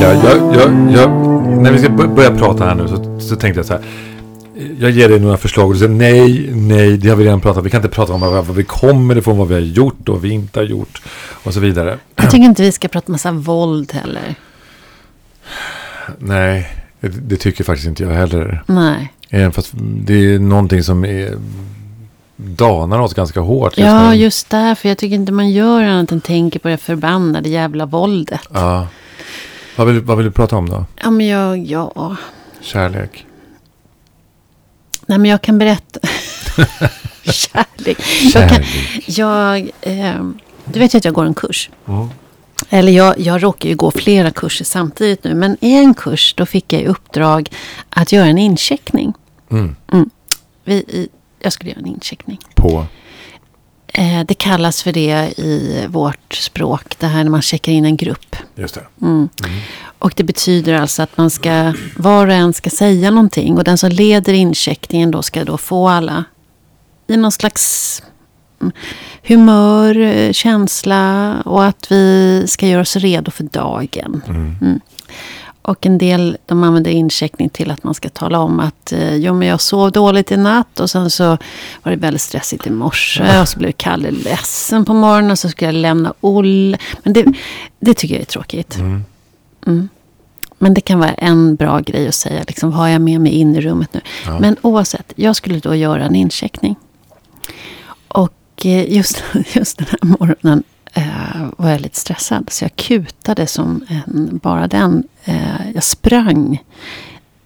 Erika, jag, jag, jag, när vi ska bör- börja prata här nu så, så tänkte jag så här. Jag ger dig några förslag och du säger nej, nej, det har vi redan pratat om. Vi kan inte prata om vad, vad vi kommer ifrån, vad vi har gjort och vad vi inte har gjort och så vidare. Jag tycker inte vi ska prata massa våld heller. Nej, det, det tycker faktiskt inte jag heller. Nej. Även fast det är någonting som är, danar oss ganska hårt just Ja, nu. just därför. Jag tycker inte man gör annat än tänker på det förbannade jävla våldet. Ja. Vad vill, vad vill du prata om då? Ja, men jag, ja. Kärlek. Nej, men jag kan berätta. Kärlek. Jag, kan, Kärlek. jag eh, du vet ju att jag går en kurs. Mm. Eller jag, jag råkar ju gå flera kurser samtidigt nu. Men i en kurs då fick jag i uppdrag att göra en incheckning. Mm. Vi, i, jag skulle göra en incheckning. På. Eh, det kallas för det i vårt språk. Det här när man checkar in en grupp. Just det. Mm. Och det betyder alltså att man ska, var och en ska säga någonting. Och den som leder incheckningen då ska då få alla i någon slags mm, humör, eh, känsla och att vi ska göra oss redo för dagen. Mm. Och en del de använder incheckning till att man ska tala om att eh, jo, men jag sov dåligt i natt och sen så var det väldigt stressigt i morse och så blev Kalle ledsen på morgonen och så skulle jag lämna Olle. Men det, det tycker jag är tråkigt. Mm. Men det kan vara en bra grej att säga. Liksom, har jag med mig in i rummet nu? Ja. Men oavsett, jag skulle då göra en incheckning. Och eh, just, just den här morgonen eh, var jag lite stressad. Så jag kutade som en, bara den. Eh, jag sprang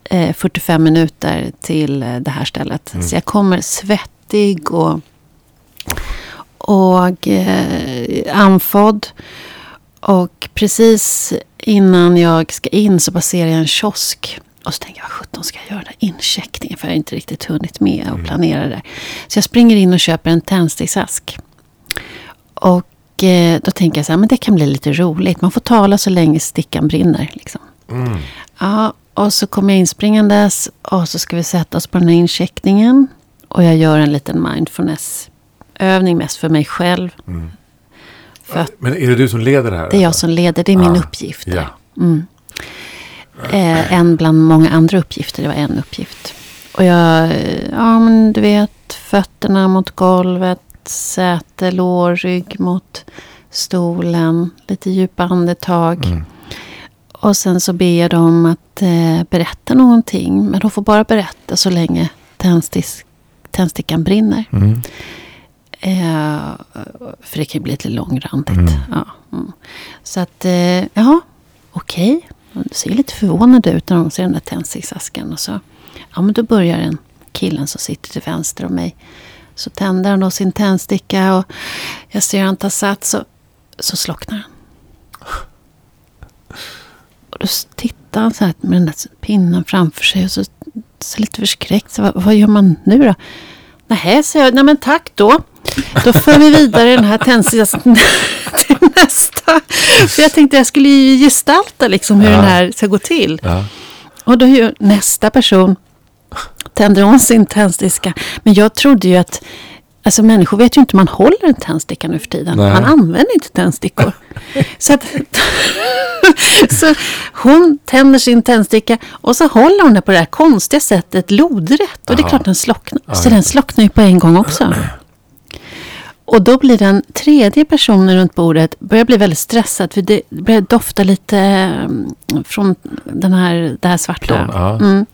eh, 45 minuter till eh, det här stället. Så jag kommer svettig och, och eh, andfådd. Och precis innan jag ska in så passerar jag en kiosk. Och så tänker jag, vad sjutton ska jag göra den incheckningen? För jag har inte riktigt hunnit med och planera det. Så jag springer in och köper en tändsticksask. Och eh, då tänker jag så här, men det kan bli lite roligt. Man får tala så länge stickan brinner. Liksom. Mm. Ja, och så kommer jag inspringandes och så ska vi sätta oss på den här incheckningen. Och jag gör en liten mindfulness-övning mest för mig själv. Mm. För Men är det du som leder det här? det är jag som leder, det är min Ah, uppgift. Ja. Mm. Eh, en bland många andra uppgifter, det var en uppgift. Och jag, eh, ja men du vet, fötterna mot golvet, säte, lår, rygg mot stolen, lite djupa andetag. Mm. Och sen så ber jag dem att eh, berätta någonting, men de får bara berätta så länge tändstickan brinner. Mm. Eh, för det kan ju bli lite långrandigt. Mm. Ja, mm. Så att, eh, ja, okej. De ser lite förvånade ut när de ser den där tändsticksasken. Och så, ja men då börjar den killen som sitter till vänster om mig. Så tänder han då sin tändsticka och jag ser han ta sats så, så slocknar han. Och då tittar han så här med den där pinnen framför sig och så, så lite förskräckt. Så, vad, vad gör man nu då? Nej, säger jag. Nej, men tack då. Då för vi vidare den här tändsticksasken till nästa. För jag tänkte jag skulle ju gestalta liksom hur Ja. den här ska gå till. Ja. Och då gör nästa person tänder hon sin tändsticka. Men jag trodde ju att Alltså människor vet ju inte hur man håller en tändsticka nu för tiden. Nej. Man använder inte tändstickor. så, att, så hon tänder sin tändsticka och så håller hon den på det här konstiga sättet lodrätt. Och det är Aha. klart den slocknar. Ja, så den slocknar ju på en gång också. Och då blir den tredje personen runt bordet börjar bli väldigt stressad. För det börjar dofta lite mm, från den här, det här svarta. Ja. Mm.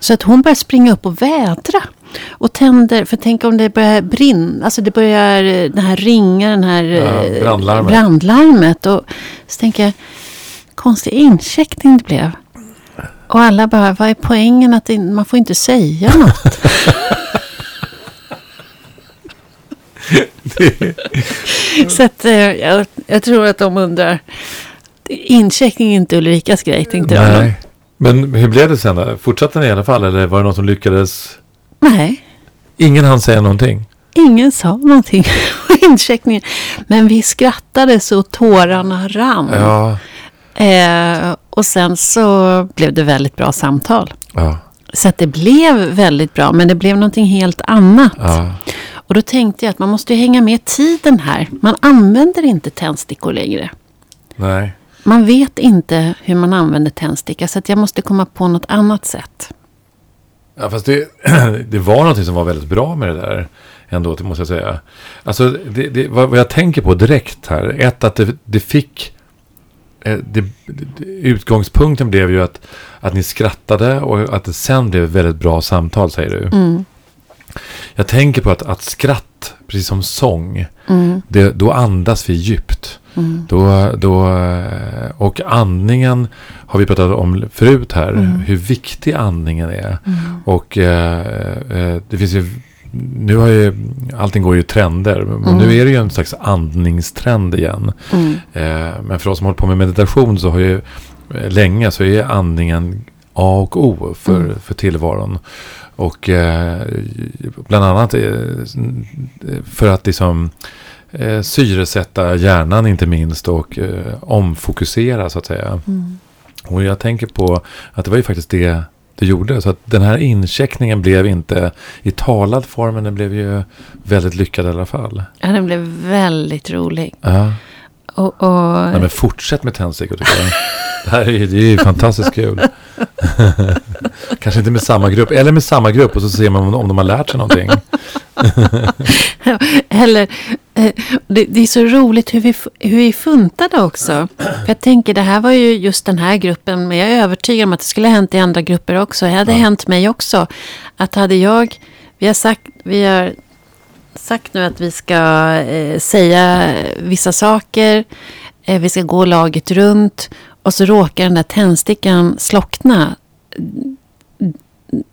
Så att hon börjar springa upp och vädra. Och tänder, för tänk om det börjar brinna, alltså det börjar den här ringa, den här Ja, eh, brandlarmet. brandlarmet. Och så tänker jag, konstig incheckning det blev. Och alla bara, vad är poängen att det, man får inte säga något? Så att, eh, jag, jag tror att de undrar. Incheckning är inte Ulrikas grej, tänkte jag. Nej. Men hur blev det sen då? Fortsatte ni i alla fall? Eller var det någon som lyckades? Nej, Ingen hann säga någonting? ingen sa någonting på incheckningen. Men vi skrattade så tårarna rann. Ja. Eh, och sen så blev det väldigt bra samtal. Ja. Så att det blev väldigt bra, men det blev någonting helt annat. Ja. Och då tänkte jag att man måste ju hänga med tiden här. Man använder inte tändstickor längre. Nej. Man vet inte hur man använder tändsticka så att jag måste komma på något annat sätt. Ja, fast det, det var någonting som var väldigt bra med det där. Ändå, måste jag säga. Alltså, det, det, vad, jag tänker på direkt här. Ett, att det, det fick... eh, Det, det, utgångspunkten blev ju att, att ni skrattade och att det sen blev väldigt bra samtal, säger du. Mm. Jag tänker på att, att skratt, precis som sång, Mm. det, då andas vi djupt. Mm. Då, då, och andningen har vi pratat om förut här. Mm. Hur viktig andningen är. Mm. Och eh, eh, det finns ju, nu har ju, allting går ju i trender. Mm. nu är det ju en slags andningstrend igen. Mm. Eh, men för oss som håller på med meditation så har ju eh, länge så är andningen A och O för, Mm. för tillvaron. Och eh, bland annat eh, för att liksom eh, syresätta hjärnan inte minst och eh, omfokusera så att säga. Mm. Och jag tänker på att det var ju faktiskt det det gjorde. Så att den här incheckningen blev inte i talad form, men den blev ju väldigt lyckad i alla fall. Ja, den blev väldigt rolig. Ja. Och, och, Nej, men fortsätt med tändstickor tycker jag. Det här är, ju- det är ju fantastiskt kul. Kanske inte med samma grupp, eller med samma grupp och så ser man om, de har lärt sig någonting. Eller, eh, det, det är så roligt hur vi, hur vi funtade också. För jag tänker, det här var ju just den här gruppen, men jag är övertygad om att det skulle ha hänt i andra grupper också. Det hade Ja. hänt mig också. Att hade jag, vi har sagt, vi har sagt nu att vi ska eh, säga vissa saker, eh, vi ska gå laget runt och så råkar den där tändstickan slockna.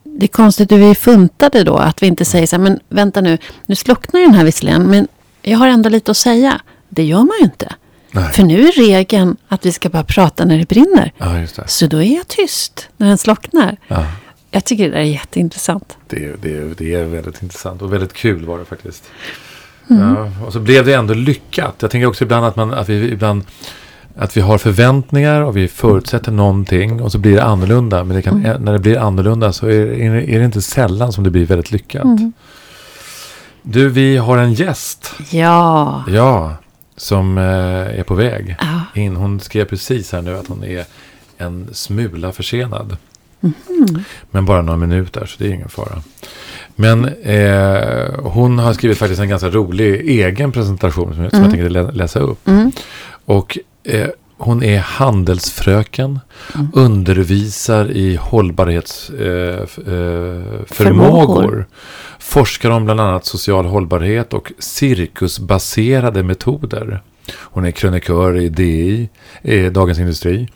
Det är konstigt hur vi funtade då, att vi inte säger så här, men vänta nu, nu slocknar den här visserligen, men jag har ändå lite att säga. Det gör man ju inte. Nej. För nu är regeln att vi ska bara prata när det brinner. Ja, just det. Så då är jag tyst när den slocknar. Ja, Jag tycker det där är jätteintressant. det, det, det är väldigt intressant och väldigt kul var det faktiskt. Ja, och så blev det ändå lyckat. Jag tänker också ibland att, man, att vi ibland att vi har förväntningar och vi förutsätter någonting och så blir det annorlunda. Men det kan, när det blir annorlunda så är, är det inte sällan som det blir väldigt lyckat. Mm. Du, vi har en gäst. Ja. Ja, som eh, är på väg ja. in. Hon skrev precis här nu att hon är en smula försenad. Mhm. Men bara några minuter, så det är ingen fara. Men eh, hon har skrivit faktiskt en ganska rolig egen presentation som, som jag Mm. tänkte lä- läsa upp. Mm. Och eh, hon är handelsfröken, Mm. undervisar i hållbarhetsförmågor. Eh, eh. Forskar om bland annat social hållbarhet och cirkusbaserade metoder. Hon är krönikör i DI, eh, Dagens Industri.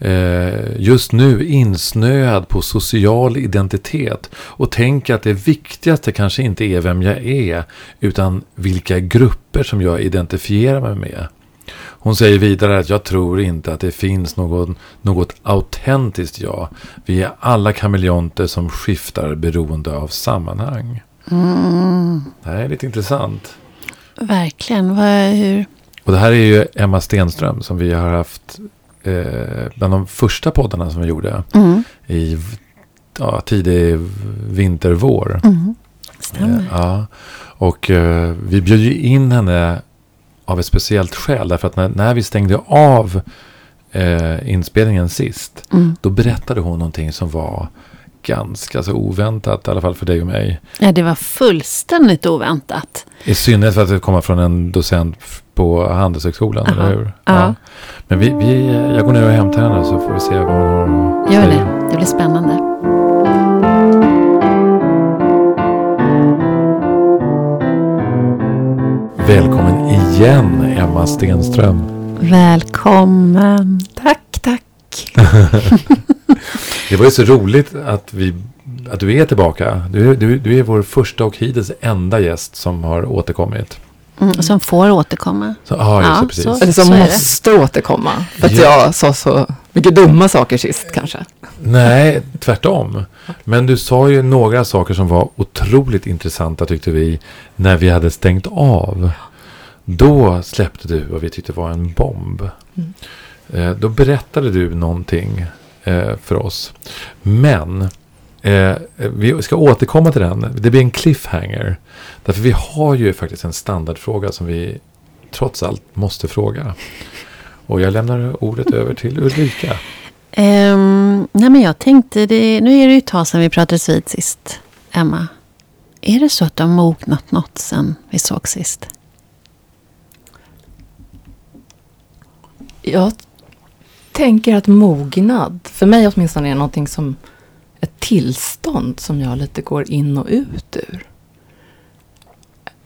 Eh, just nu insnöad på social identitet och tänker att det viktigaste kanske inte är vem jag är utan vilka grupper som jag identifierar mig med. Hon säger vidare att jag tror inte att det finns någon, något autentiskt jag. Vi är alla kameleonter som skiftar beroende av sammanhang. Mm. Det här är lite intressant. Verkligen. Vad, hur? Och det här är ju Emma Stenström som vi har haft eh, bland de första poddarna som vi gjorde Mm. i ja, tidig vinter, vår. Mm. Stämmer. Eh, ja. Och eh, vi bjöd ju in henne av ett speciellt skäl. Därför att när, när vi stängde av eh, inspelningen sist. Mm. Då berättade hon någonting som var ganska så oväntat. I alla fall för dig och mig. Ja, det var fullständigt oväntat. I synnerhet för att det kommer från en docent på Handelshögskolan, Aha. eller hur? Ja. Men vi, vi, jag går ner och hämtar henne så får vi se vad hon Gör säger. det. Det blir spännande. Välkommen igen, Emma Stenström. Välkommen. Tack, tack. Det var ju så roligt att, vi, att du är tillbaka. Du, du, du är vår första och hittills enda gäst som har återkommit. Mm, som får återkomma. Så, ah, just Ja, precis. så- Eller som Så är det. måste återkomma. För att Ja. jag sa så mycket dumma saker sist kanske. Nej, tvärtom. Men du sa ju några saker som var otroligt intressanta tyckte vi när vi hade stängt av. Då släppte du vad vi tyckte var en bomb. Mm. Eh, då berättade du någonting eh, för oss. Men eh, vi ska återkomma till den. Det blir en cliffhanger. Därför vi har ju faktiskt en standardfråga som vi trots allt måste fråga. Och jag lämnar ordet över till Ulrika. Ehm, nej men jag tänkte, det, nu är det ju ett tag sedan vi pratades vid sist, Emma. Är det så att du har mognat något sen vi såg sist? Jag tänker att mognad, för mig åtminstone, är någonting som ett tillstånd som jag lite går in och ut ur.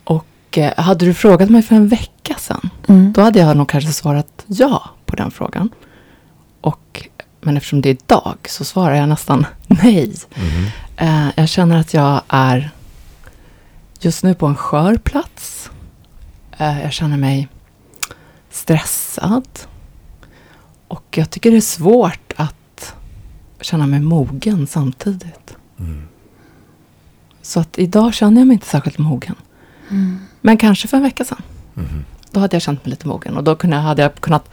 Och eh, hade du frågat mig för en vecka sedan, Mm. då hade jag nog kanske svarat ja på den frågan. Och, men eftersom det är idag så svarar jag nästan nej. Eh, jag känner att jag är just nu på en skör plats. Eh, jag känner mig stressad. Och jag tycker det är svårt att känna mig mogen samtidigt. Mm. Så att idag känner jag mig inte särskilt mogen. Mm. Men kanske för en vecka sedan. Mhm. Då hade jag känt mig lite mogen. Och då kunde, hade jag kunnat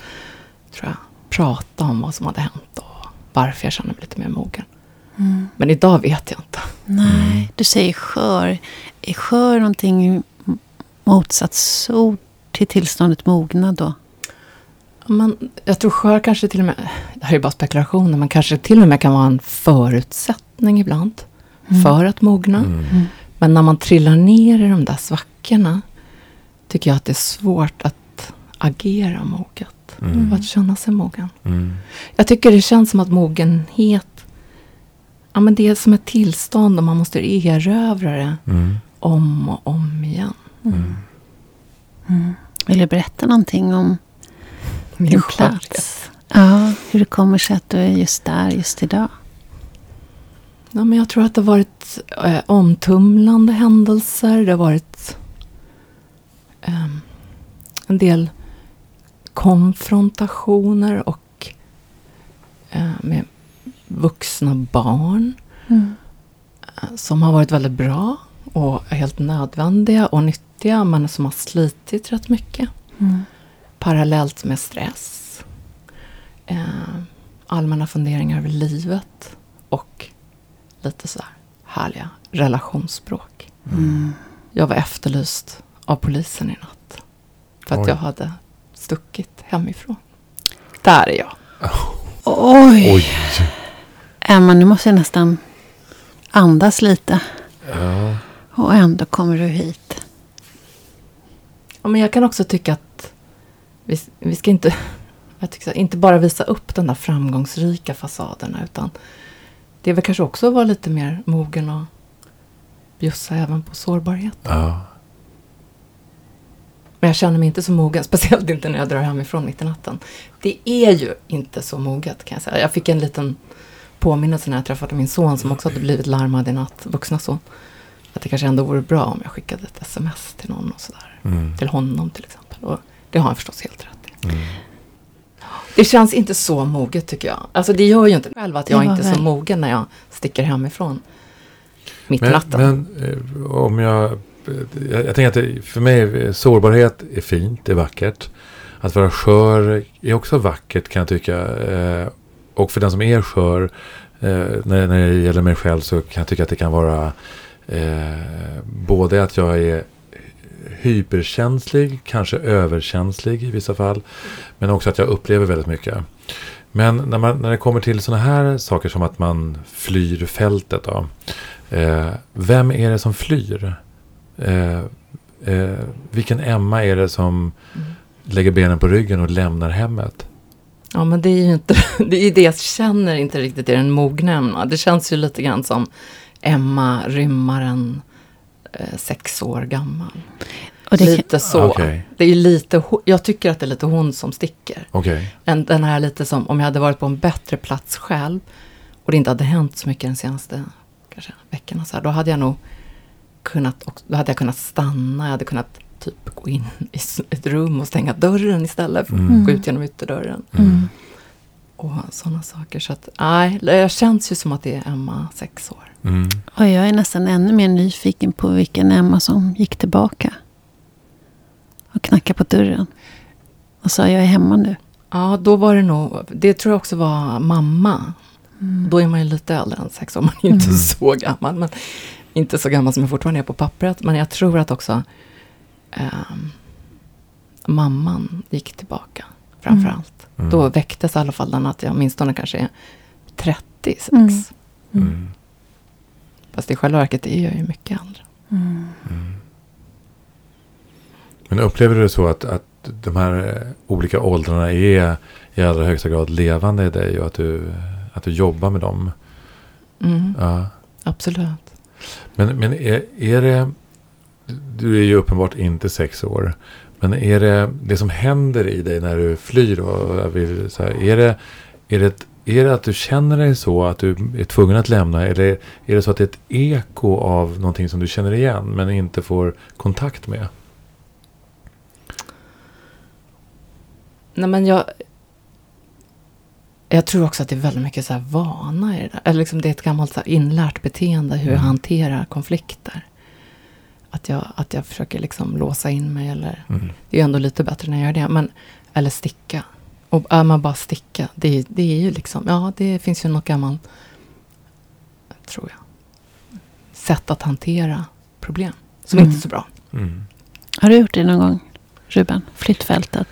tror jag, prata om vad som hade hänt. Och varför jag känner mig lite mer mogen. Mm. Men idag vet jag inte. Nej, du säger skör. Är skör någonting motsatsord till tillståndet mognad då? Men jag tror skör kanske till och med, det här är bara spekulationer, men kanske till och med kan vara en förutsättning ibland Mm. för att mogna. Mm. Men när man trillar ner i de där svackorna tycker jag att det är svårt att agera moget. Mm. Att känna sig mogen. Mm. Jag tycker det känns som att mogenhet, ja men det är som ett tillstånd och man måste erövra det Mm. om och om igen. Mm. Mm. Vill du berätta någonting om Min plats? Ja, hur det kommer sig att du är just där just idag? Ja, men jag tror att det har varit eh, omtumlande händelser. Det har varit ehm, en del konfrontationer och eh, med vuxna barn Mm. eh, som har varit väldigt bra och helt nödvändiga och nyttiga men som har slitit rätt mycket. Mm. Parallellt med stress. Eh, allmänna funderingar över livet. Och lite så här härliga relationsspråk. Mm. Jag var efterlyst av polisen i natt. För att Oj. jag hade stuckit hemifrån. Där är jag. Oj! Oj! Emma, nu måste jag nästan andas lite. Ja. Och ändå kommer du hit. Ja, men jag kan också tycka att vi, vi ska inte, jag tycker inte bara visa upp den där framgångsrika fasaderna. Utan det är väl kanske också att vara lite mer mogen och bjussa även på sårbarhet. Ja. Men jag känner mig inte så mogen, speciellt inte när jag drar hemifrån mitt i natten. Det är ju inte så moget kan jag säga. Jag fick en liten påminnelse när jag träffade min son som också hade blivit larmad i natt, vuxna son. Att det kanske ändå vore bra om jag skickade ett sms till någon och sådär. Mm. Till honom till exempel. Och det har han förstås helt rätt i. Mm. Det känns inte så moget tycker jag. Alltså det gör ju inte själv att jag var inte är så mogen när jag sticker hemifrån. Mitt i Men, natten. men eh, om jag... Jag, jag tänker att det, för mig är sårbarhet är fint, det är vackert. Att vara skör är också vackert kan jag tycka. Eh, och för den som är skör, eh, när, när det gäller mig själv så kan jag tycka att det kan vara eh, både att jag är hyperkänslig, kanske överkänslig i vissa fall. Men också att jag upplever väldigt mycket. Men när, man, när det kommer till sådana här saker som att man flyr fältet. Då, eh, vem är det som flyr? Eh, eh, vilken Emma är det som Mm. lägger benen på ryggen och lämnar hemmet? Ja, men det är ju inte, det är ju det jag känner inte riktigt i den mogna Emma. Det känns ju lite grann som Emma, rymmaren, sex år gammal. Och det, lite så. Okej. Det är lite, jag tycker att det är lite hon som sticker. Okej. En, den här lite som, om jag hade varit på en bättre plats själv och det inte hade hänt så mycket den senaste kanske, veckorna så här, då hade jag nog kunnat, då hade jag kunnat stanna, jag hade kunnat typ gå in i ett rum och stänga dörren istället för att Mm. gå ut genom ytterdörren. mm. Och sådana saker. Så att, nej, det känns ju som att det är Emma, sex år. Mm. Och jag är nästan ännu mer nyfiken på vilken Emma som gick tillbaka. Och knackade på dörren. Och sa jag är hemma nu. Ja, då var det nog, det tror jag också var mamma. Då är man ju lite äldre än sex år, man är ju inte Mm. så gammal. Men inte så gammal som jag fortfarande är på pappret. Men jag tror att också ehm, mamman gick tillbaka. framförallt. Mm. Då väcktes i alla fall den att jag åtminstone kanske är 36. Mm. Mm. Fast i själva verket är jag ju mycket äldre. Mm. Men upplever du det så att, att de här eh, olika åldrarna är i allra högsta grad levande i dig och att du, att du jobbar med dem? Mm. Ja. Absolut. Men, men är, är det... Du är ju uppenbart inte sex år. Men är det det som händer i dig när du flyr? Jag vill, så här, är, det, är, det, är det att du känner dig så att du är tvungen att lämna? Eller är det så att det är ett eko av någonting som du känner igen men inte får kontakt med? Nej men jag... Jag tror också att det är väldigt mycket så här vana i det där. Eller liksom det är ett gammalt så inlärt beteende hur jag Mm. hanterar konflikter. Att jag, att jag försöker liksom låsa in mig eller... Mm. Det är ändå lite bättre när jag gör det. Men, eller sticka. Och är man bara sticka, det, är- det är ju liksom... Ja, det finns ju något gammalt, tror jag, sätt att hantera problem. Som Mm. inte är så bra. Mm. Har du gjort det någon gång, Ruben? Flyttfältet?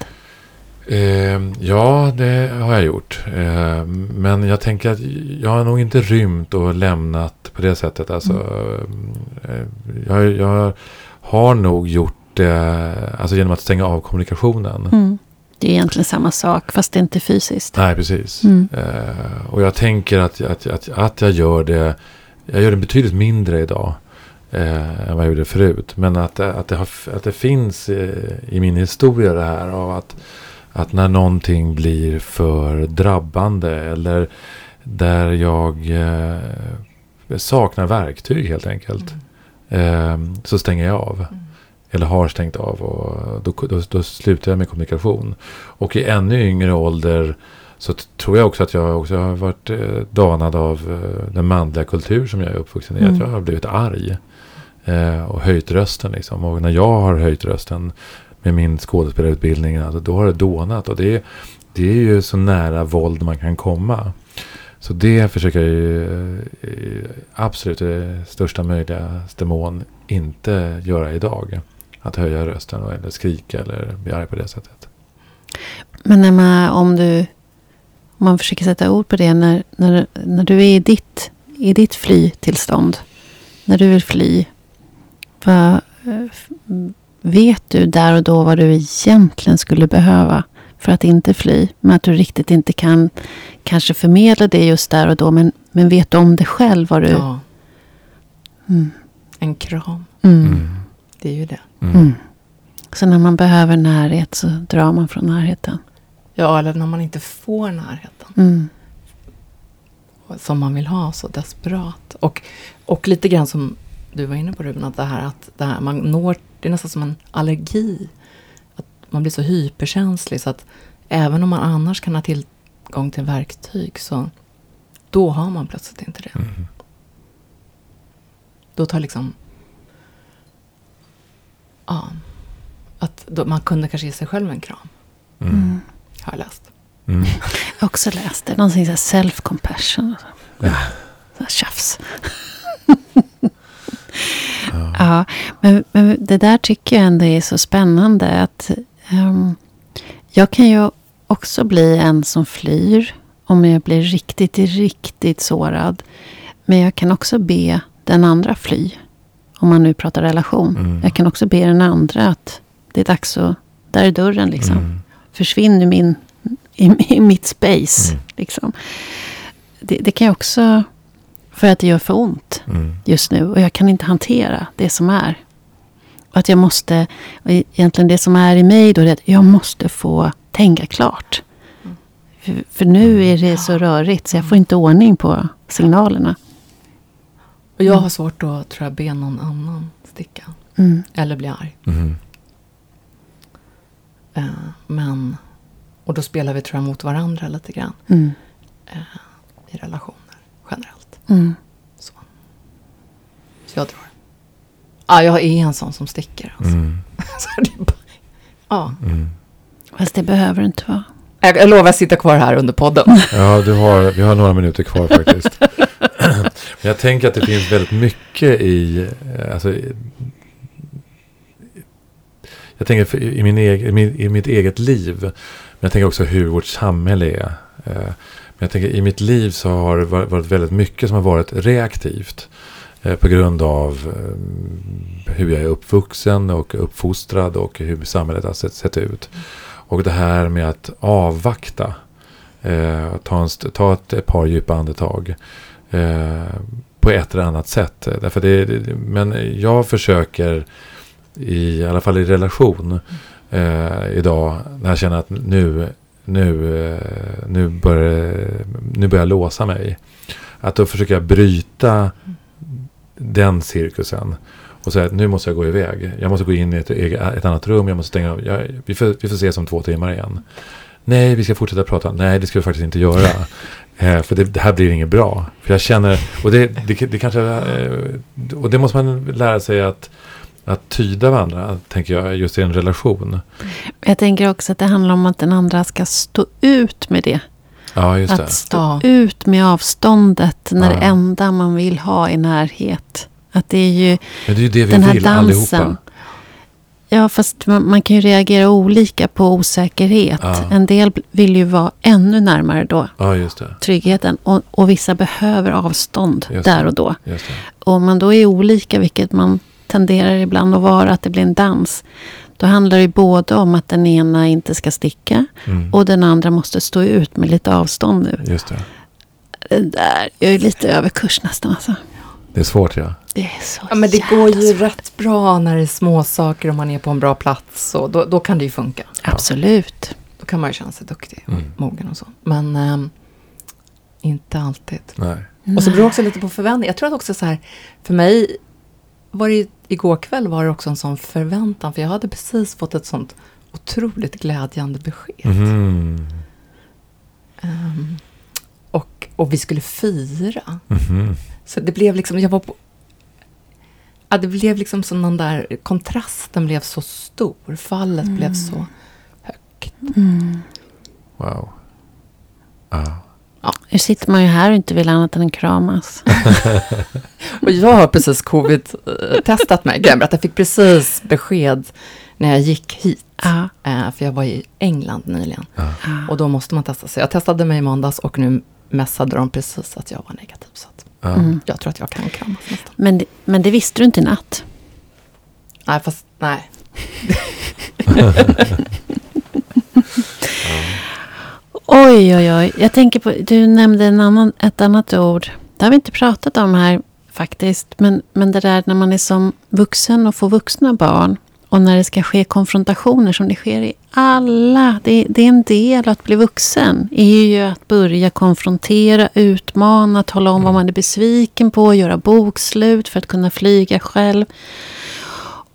Eh, ja, det har jag gjort. Eh, men jag tänker att jag har nog inte rymt och lämnat på det sättet. Alltså, eh, jag, jag har nog gjort det alltså genom att stänga av kommunikationen. Mm. Det är egentligen samma sak, fast det är inte fysiskt. Nej, precis. Mm. Eh, och jag tänker att, att, att, att jag gör det. Jag gör det betydligt mindre idag. Eh, än vad jag gjorde förut. Men att, att, det, har, att det finns eh, i min historia det här av att, att när någonting blir för drabbande. Eller där jag eh, saknar verktyg helt enkelt. Eh, så stänger jag av. Eller har stängt av. Och då, då, då slutar jag med kommunikation. Och i ännu yngre ålder så tror jag också att jag också har varit eh, danad av eh, den manliga kultur som jag är uppvuxen i. Mm. Att jag har blivit arg. Eh, och höjt rösten liksom. Och när jag har höjt rösten med min skådespelarutbildning. Alltså, då har det dånat. Och det, det är ju så nära våld man kan komma. Så det försöker jag ju eh, absolut i största möjligaste mån inte göra idag. Att höja rösten eller skrika eller bli arg på det sättet. Men när man, om du om man försöker sätta ord på det när, när, när du är i ditt, i ditt flytillstånd. När du vill fly. Vad, eh, vet du där och då vad du egentligen skulle behöva för att inte fly? Men att du riktigt inte kan kanske förmedla det just där och då. Men, men vet du om det själv? Vad du, Ja, mm, en kram. mm, Mm. Det är ju det. Mm. mm. Så när man behöver närhet så drar man från närheten. Ja, eller när man inte får närheten. Mm. som man vill ha så desperat. Och, och lite grann som du var inne på Ruben, att det här att det här, man når, det är nästan som en allergi. Att man blir så hyperkänslig så att även om man annars kan ha tillgång till verktyg så då har man plötsligt inte det. Mm. Då tar liksom... Ja. Att då, man kunde kanske ge sig själv en kram, Mm. har jag läst. Mm. Jag har också läst det. Någonting så här self-compassion. Ja. Så här tjafs. ja, men, men det där tycker jag ändå är så spännande. att ehm, Jag kan ju också bli en som flyr. Om jag blir riktigt, riktigt sårad. Men jag kan också be den andra fly. Om man nu pratar relation. Mm. Jag kan också be den andra att det är dags att... Där är dörren liksom Mm. försvinn ur min, i, i mitt space. Mm. Liksom. Det, det kan jag också, för att det gör för ont Mm. just nu. Och jag kan inte hantera det som är. Och att jag måste, och egentligen det som är i mig då, det är att jag måste få tänka klart. För, för nu är det så rörigt så jag får inte ordning på signalerna. Och jag Mm. har svårt att, tror jag, be någon annan sticka. Mm. Eller bli arg. Mm. Eh, men, och då spelar vi tror jag mot varandra lite grann Mm. i relationer generellt. Mm. Så, så jag tror. Ja, jag är en sån som sticker. Alltså. Mm. Så det är bara, ja. Mm. Fast det behöver det inte vara. Jag, jag lovar att sitta kvar här under podden. Ja, du har, vi har några minuter kvar faktiskt. Men jag tänker att det finns väldigt mycket i... Alltså, jag tänker i, min egen, i, mitt eget liv jag tänker också hur vårt samhälle är. Eh, men jag tänker i mitt liv så har det varit väldigt mycket som har varit reaktivt. Eh, på grund av eh, hur jag är uppvuxen och uppfostrad och hur samhället har sett, sett ut. Och det här med att avvakta. Eh, ta, en, ta ett, ett par djupa andetag. Eh, på ett eller annat sätt. Därför det, det, men jag försöker, i, i alla fall i relation, eh, idag, när jag känner att nu, nu, eh, nu, börjar, nu börjar jag låsa mig. Att då försöker jag bryta den cirkusen. Och säga att nu måste jag gå iväg. Jag måste gå in i ett, ett annat rum. Jag måste stänga av. Jag, vi, får, vi får ses om två timmar igen. Nej, vi ska fortsätta prata. Nej, det ska vi faktiskt inte göra. Eh, för det, det, här blir inget bra. För jag känner, och det, det, det kanske, eh, och det måste man lära sig att, att tyda varandra, tänker jag, just i en relation. Jag tänker också att det handlar om att den andra ska stå ut med det. Ja, just att det. stå Ja. ut med avståndet när Ja. det enda man vill ha är närhet. Att det är ju Men det är det vi den här vill dansen. allihopa. Ja, fast man, man kan ju reagera olika på osäkerhet. Ja. En del vill ju vara ännu närmare då, Ja, tryggheten. Och, och vissa behöver avstånd där och då. Och om man då är olika, vilket man tenderar ibland att vara, att det blir en dans. Då handlar det både om att den ena inte ska sticka Mm. och den andra måste stå ut med lite avstånd nu. Just det. Det där, jag är lite över kurs nästan alltså. Det är svårt, ja. Det är så Ja, men det går ju svårt. rätt bra när det är små saker och man är på en bra plats. Och då, då kan det ju funka. Absolut. Då kan man ju känna sig duktig och Mm. mogen och så. Men ehm, inte alltid. Nej. Och så beror det också lite på förväntning. Jag tror att också så här, för mig var det igår kväll var det också en sån förväntan. För jag hade precis fått ett sånt otroligt glädjande besked. Mhm. Ehm, och, och vi skulle fira. Mhm. Så det blev liksom, jag var på... Ja, det blev liksom som den där kontrasten blev så stor. Fallet blev så högt. Mm. Wow. Ja. Nu sitter man ju här och inte vill annat än kramas. Och jag har precis covid-testat mig. Jag fick precis besked när jag gick hit. Eh, för jag var i England nyligen. Ja. Och då måste man testa sig. Jag testade mig i måndags och nu messade de precis att jag var negativ. Så att Ja. Mm. jag tror att jag kan kramas nästan. Men, det- men det visste du inte i natt. Nej, fast nej. Oj, oj, oj. Jag tänker på, du nämnde en annan, ett annat ord. Det har vi inte pratat om här faktiskt. Men, men det där när man är som vuxen och får vuxna barn. Och när det ska ske konfrontationer som det sker i alla. Det, det är en del att bli vuxen. är ju att börja konfrontera, utmana, tala om vad man är besviken på. Göra bokslut för att kunna flyga själv.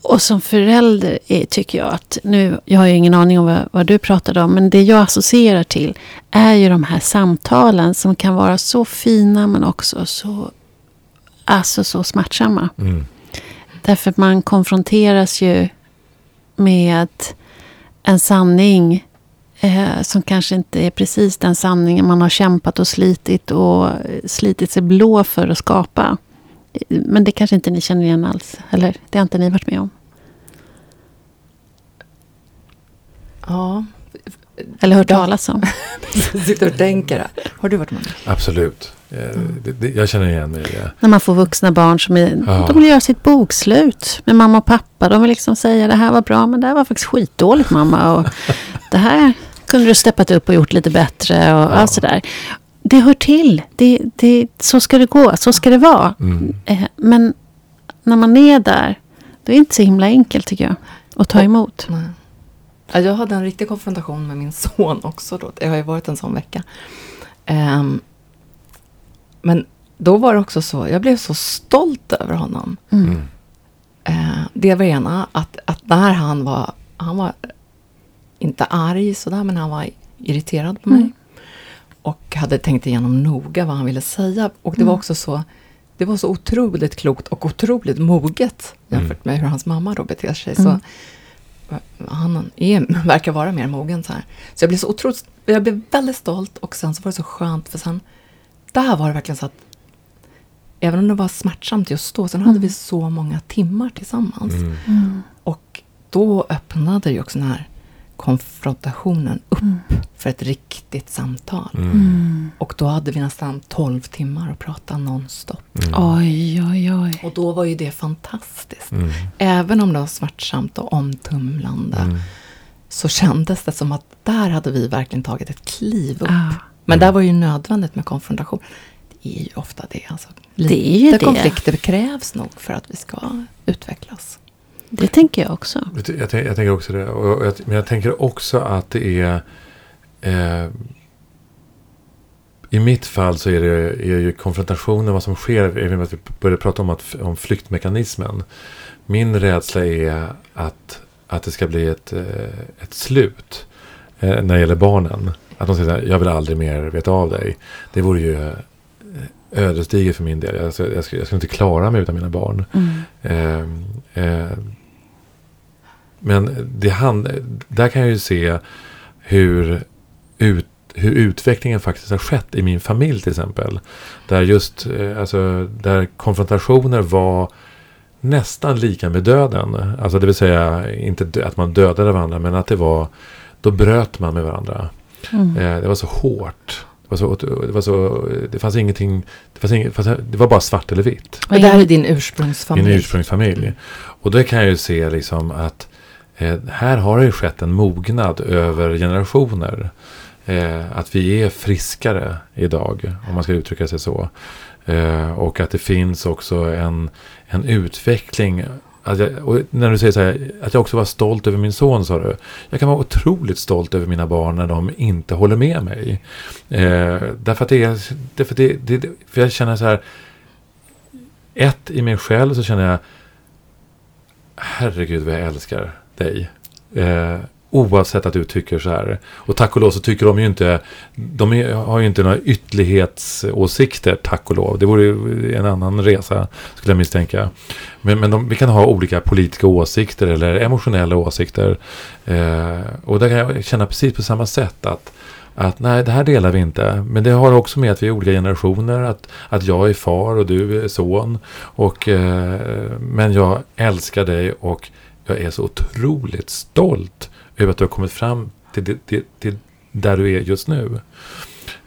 Och som förälder är, tycker jag att nu, jag har ju ingen aning om vad, vad du pratade om, men det jag associerar till är ju de här samtalen som kan vara så fina men också så, alltså så smärtsamma. Mm. Därför att man konfronteras ju med en sanning eh, som kanske inte är precis den sanningen man har kämpat och slitit och slitit sig blå för att skapa. Men det kanske inte ni känner igen alls, eller? Det har inte ni varit med om? Ja, Eller hört talas om? jag sitter och tänker. Har du varit med om det? Absolut. Eh, Det, det, jag känner igen mig i det. När man får vuxna barn som är, Ja. de vill göra sitt bokslut med mamma och pappa. De vill liksom säga det här var bra men det här var faktiskt skitdåligt mamma. Och det här kunde du steppat upp och gjort lite bättre och Ja. allt sådär. Det hör till. Det, det, så ska det gå. Så ska det vara. Mm. Eh, Men när man är där, då är det inte så himla enkelt tycker jag. Att ta emot. Nej. Ja, jag hade en riktig konfrontation med min son också. Då. Det har ju varit en sån vecka. Ehm, men då var det också så, jag blev så stolt över honom. Mm. Mm. Eh, det var ena, att, att när han var, han var inte arg sådär, men han var irriterad på mig. Mm. Och hade tänkt igenom noga vad han ville säga. Och det var Mm. också så, det var så otroligt klokt och otroligt moget Mm. jämfört med hur hans mamma då beter sig. Mm. Så han är, verkar vara mer mogen så här. Så jag blev så otroligt, jag blev väldigt stolt och sen så var det så skönt för sen, där var det verkligen så att Även om det var smärtsamt just då, sen hade Mm. vi så många timmar tillsammans. Mm. Mm. Och då öppnade ju också den här konfrontationen upp Mm. för ett riktigt samtal. Mm. Mm. Och då hade vi nästan 12 timmar att prata nonstop. Mm. Oj, oj, oj. Och då var ju det fantastiskt. Mm. Även om det var smärtsamt och omtumlande Mm. så kändes det som att där hade vi verkligen tagit ett kliv upp. Ja, Men där var ju nödvändigt med konfrontation. Det är ju ofta det. Alltså. Det är ju Lite det. konflikter krävs nog för att vi ska utvecklas. det tänker jag också. Jag, jag, tänk- jag tänker också det. Och jag, men jag tänker också att det är... Eh, I mitt fall så är det är ju konfrontationen, vad som sker, även om att vi började prata om, att, om flyktmekanismen. Min rädsla är att, att det ska bli ett, eh, ett slut eh, när det gäller barnen. Att de säger så här, jag vill aldrig mer veta av dig. Det vore ju eh, ödesdigert för min del. Alltså, jag, skulle, jag skulle inte klara mig utan mina barn. Mm. Eh, eh, men det hand, där kan jag ju se hur, ut, hur utvecklingen faktiskt har skett i min familj till exempel. Där just eh, alltså, där konfrontationer var nästan lika med döden. Alltså det vill säga inte att man dödade varandra men att det var då bröt man med varandra. Mm. Eh, det var så hårt. Det, var så, det, var så, det fanns ingenting, det, fanns inget, det, var bara svart eller vitt. Och det här är din ursprungsfamilj. Min ursprungsfamilj. Och då kan jag ju se liksom att eh, här har det ju skett en mognad över generationer. Eh, att vi är friskare idag, om man ska uttrycka sig så. Eh, och att det finns också en, en utveckling. Att jag, och när du säger så här, att jag också var stolt över min son, sa du. Jag kan vara otroligt stolt över mina barn när de inte håller med mig. Eh, därför att det är, därför att det, det, för jag känner så här, ett i mig själv så känner jag Herregud vad jag älskar dig. Eh, oavsett att du tycker så här. Och tack och lov så tycker de ju inte De är, har ju inte några ytterlighetsåsikter tack och lov. Det vore ju en annan resa skulle jag misstänka. Men, men de, vi kan ha olika politiska åsikter eller emotionella åsikter. Eh, och där kan jag känna precis på samma sätt att att nej, det här delar vi inte. Men det har också med att vi är olika generationer. Att, att jag är far och du är son. Och, eh, men jag älskar dig och jag är så otroligt stolt över att du har kommit fram till, till, till, till där du är just nu.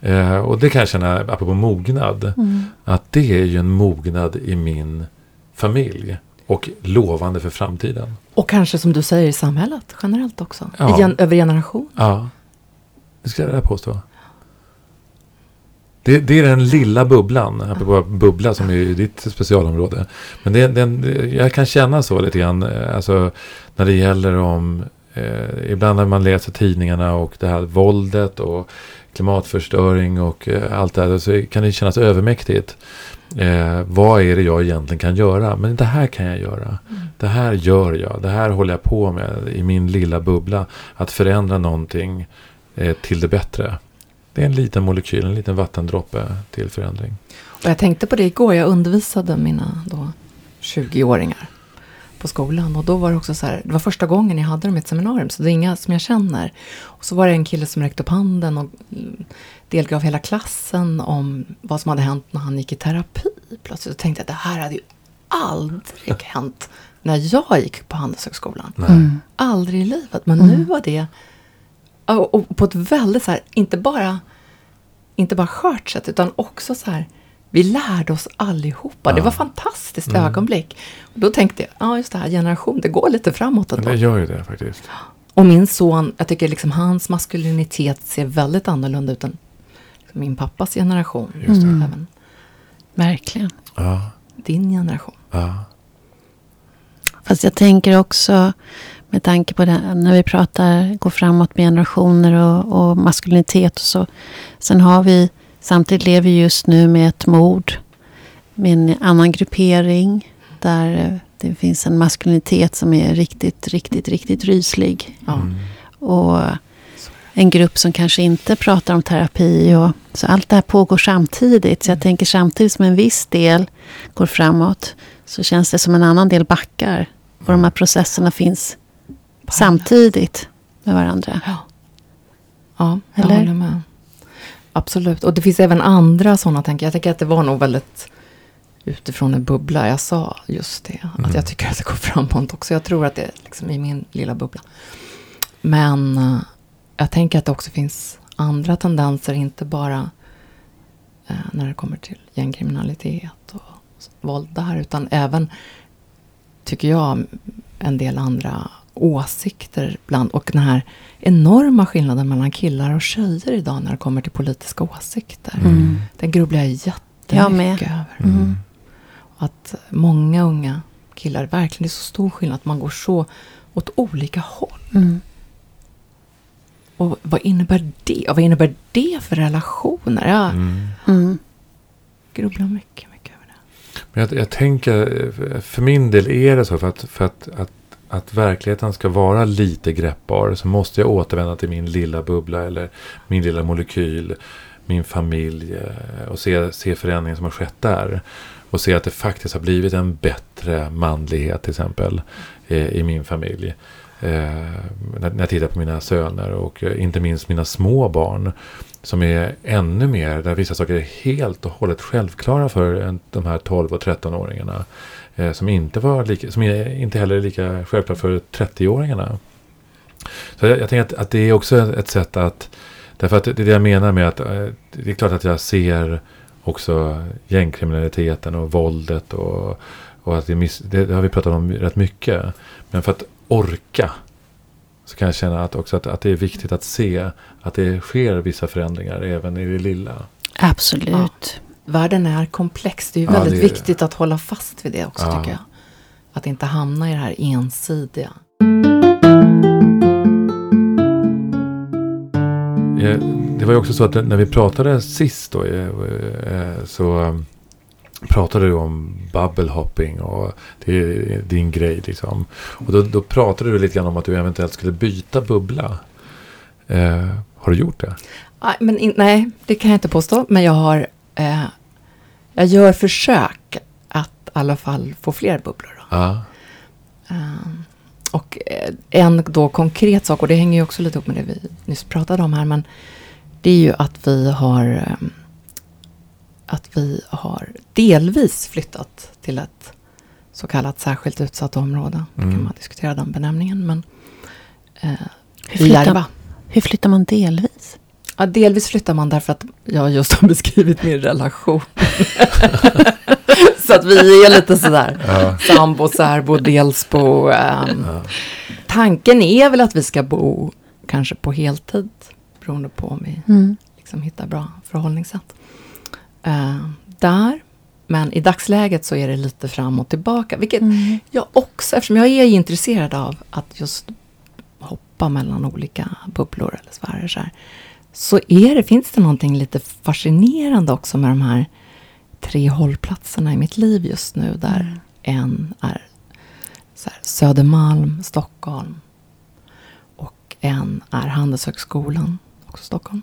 Eh, och det kan jag känna, apropå mognad, Mm. att det är ju en mognad i min familj. Och lovande för framtiden. Och kanske som du säger i samhället generellt också. Ja. Gen- över generation. Ja, det ska jag påstå. Det, det är den lilla bubblan, apropå bubbla som är ditt specialområde. Men det, den, jag kan känna så lite grann, eh, alltså när det gäller om, eh, ibland när man läser tidningarna och det här våldet och klimatförstöring och eh, allt det här, så kan det kännas övermäktigt. Eh, vad är det jag egentligen kan göra? Men det här kan jag göra. Det här gör jag. Det här håller jag på med i min lilla bubbla. Att förändra någonting eh, till det bättre. Det är en liten molekyl, en liten vattendroppe till förändring. Och jag tänkte på det igår. Jag undervisade mina då 20-åringar på skolan. Och då var det också så här. Det var första gången jag hade dem i ett seminarium. Så det är inga som jag känner. Och så var det en kille som räckte upp handen och mm, delgav hela klassen om vad som hade hänt när han gick i terapi. Plötsligt så tänkte jag att det här hade ju aldrig hänt när jag gick på Handelshögskolan. Mm. Aldrig i livet. Men nu var det... Och, och på ett väldigt så här, inte bara, inte bara skört sätt, utan också så här, vi lärde oss allihopa. Det Ja. var ett fantastiskt Mm. ögonblick. Och då tänkte jag, ja just det här, generation, det går lite framåt ändå. det gör ju det faktiskt. Och min son, jag tycker liksom hans maskulinitet ser väldigt annorlunda ut än min pappas generation. Just det. Mm. Även Verkligen. Ja, din generation. ja. Fast jag tänker också med tanke på det när vi pratar, går framåt med generationer och, och maskulinitet och så. Sen har vi, samtidigt lever vi just nu med ett mord. Med en annan gruppering. Där eh, det finns en maskulinitet som är riktigt, riktigt, riktigt ryslig. Mm. Och en grupp som kanske inte pratar om terapi. Och, så allt det här pågår samtidigt. Så jag tänker samtidigt som en viss del går framåt. Så känns det som en annan del backar. Och de här processerna finns samtidigt med varandra. Ja, ja jag Eller? håller med. Absolut. Och det finns även andra sådana tankar. Jag tänker att det var nog väldigt utifrån en bubbla jag sa just det. Mm. Att jag tycker att det går framåt också. Jag tror att det är liksom i min lilla bubbla. Men eh, jag tänker att det också finns andra tendenser, inte bara eh, när det kommer till gängkriminalitet och våld där, utan även, tycker jag, en del andra åsikter bland, och den här enorma skillnaden mellan killar och tjejer idag när det kommer till politiska åsikter. Mm. Den grubblar jag Jag med. jättemycket över. Mm. Att många unga killar, verkligen det är så stor skillnad att man går så åt olika håll. Mm. Och vad innebär det? Och vad innebär det för relationer? Jag Mm. Mm. grubblar mycket, mycket över det. Men jag, jag tänker, för min del är det så för att, för att, att, att verkligheten ska vara lite greppbar så måste jag återvända till min lilla bubbla eller min lilla molekyl, min familj eh, och se, se förändringen som har skett där. Och se att det faktiskt har blivit en bättre manlighet till exempel eh, i min familj. Eh, när, när jag tittar på mina söner och eh, inte minst mina små barn. Som är ännu mer, där vissa saker är helt och hållet självklara för de här 12 och 13-åringarna. Eh, som, inte var lika, som inte heller är lika självklart för 30-åringarna. Så jag, jag tänker att, att det är också ett sätt att, därför att det är det jag menar med att eh, det är klart att jag ser också gängkriminaliteten och våldet och, och att det, miss, det, det har vi pratat om rätt mycket. Men för att orka så kan jag känna att också att, att det är viktigt att se att det sker vissa förändringar även i det lilla. Absolut. Världen är komplex. Det är ju väldigt är viktigt att hålla fast vid det också, Ja. tycker jag. Att inte hamna i det här ensidiga. Eh, Det var ju också så att när vi pratade sist då, eh, eh, så eh, pratade du om bubble hopping och det är din grej liksom. Och då, då pratade du lite grann om att du eventuellt skulle byta bubbla. Eh, har du gjort det? Men in, nej, det kan jag inte påstå. Men jag har... Eh, jag gör försök att i alla fall få fler bubblor. Då. Ja. Eh, och eh, en då konkret sak, och det hänger ju också lite ihop med det vi nyss pratade om här, men det är ju att vi har eh, att vi har delvis flyttat till ett så kallat särskilt utsatt område. Då Mm. kan man diskutera den benämningen. Men eh, Hur i flyttar, Järva. hur flyttar man delvis? Ja, delvis flyttar man därför att jag just har beskrivit min relation. så att vi är lite sådär Ja. sambo, särbo, delsbo. ehm. Ja. Tanken är väl att vi ska bo kanske på heltid. Beroende på om vi Mm. liksom hittar bra förhållningssätt. Eh, där. Men i dagsläget så är det lite fram och tillbaka. Vilket Mm. jag också, eftersom jag är intresserad av att just hoppa mellan olika bubblor eller sfärer så, här, så är det, finns det någonting lite fascinerande också med de här tre hållplatserna i mitt liv just nu. Där en är här, Södermalm, Stockholm. Och en är Handelshögskolan, också Stockholm.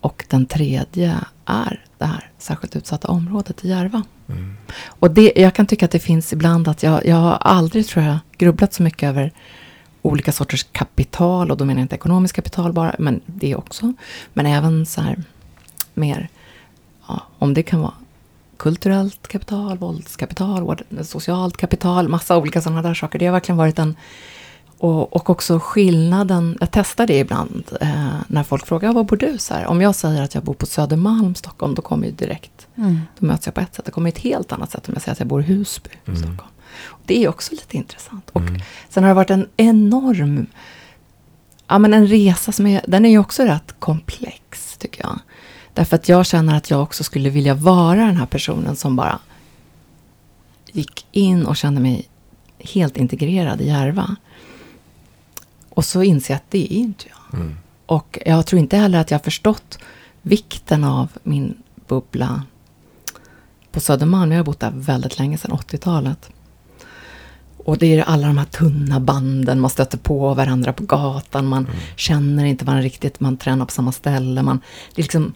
Och den tredje är det här särskilt utsatta området i Järva. Mm. Och det, jag kan tycka att det finns ibland att jag, jag har aldrig, tror jag, grubblat så mycket över olika sorters kapital. Och då menar jag inte ekonomiskt kapital bara, men det också. Men även så här mer, ja, om det kan vara kulturellt kapital, våldskapital, socialt kapital, massa olika sådana där saker. Det har verkligen varit en... Och, och också skillnaden, jag testar det ibland eh, när folk frågar, var bor du? Så här, om jag säger att jag bor på Södermalm, Stockholm, då kommer ju direkt Mm. då möts jag på ett sätt. Det kommer ett helt annat sätt om jag säger att jag bor i Husby, Mm. Stockholm. Det är också lite intressant. Och Mm. sen har det varit en enorm, ja men en resa som är, den är ju också rätt komplex tycker jag. Därför att jag känner att jag också skulle vilja vara den här personen som bara gick in och kände mig helt integrerad i Järva. Och så inser jag att det är inte jag. Mm. Och jag tror inte heller att jag har förstått vikten av min bubbla på Södermalm. Jag har bott där väldigt länge, sedan 80-talet. Och det är alla de här tunna banden, man stöter på varandra på gatan, man känner inte varandra riktigt, man tränar på samma ställe. Man, det är liksom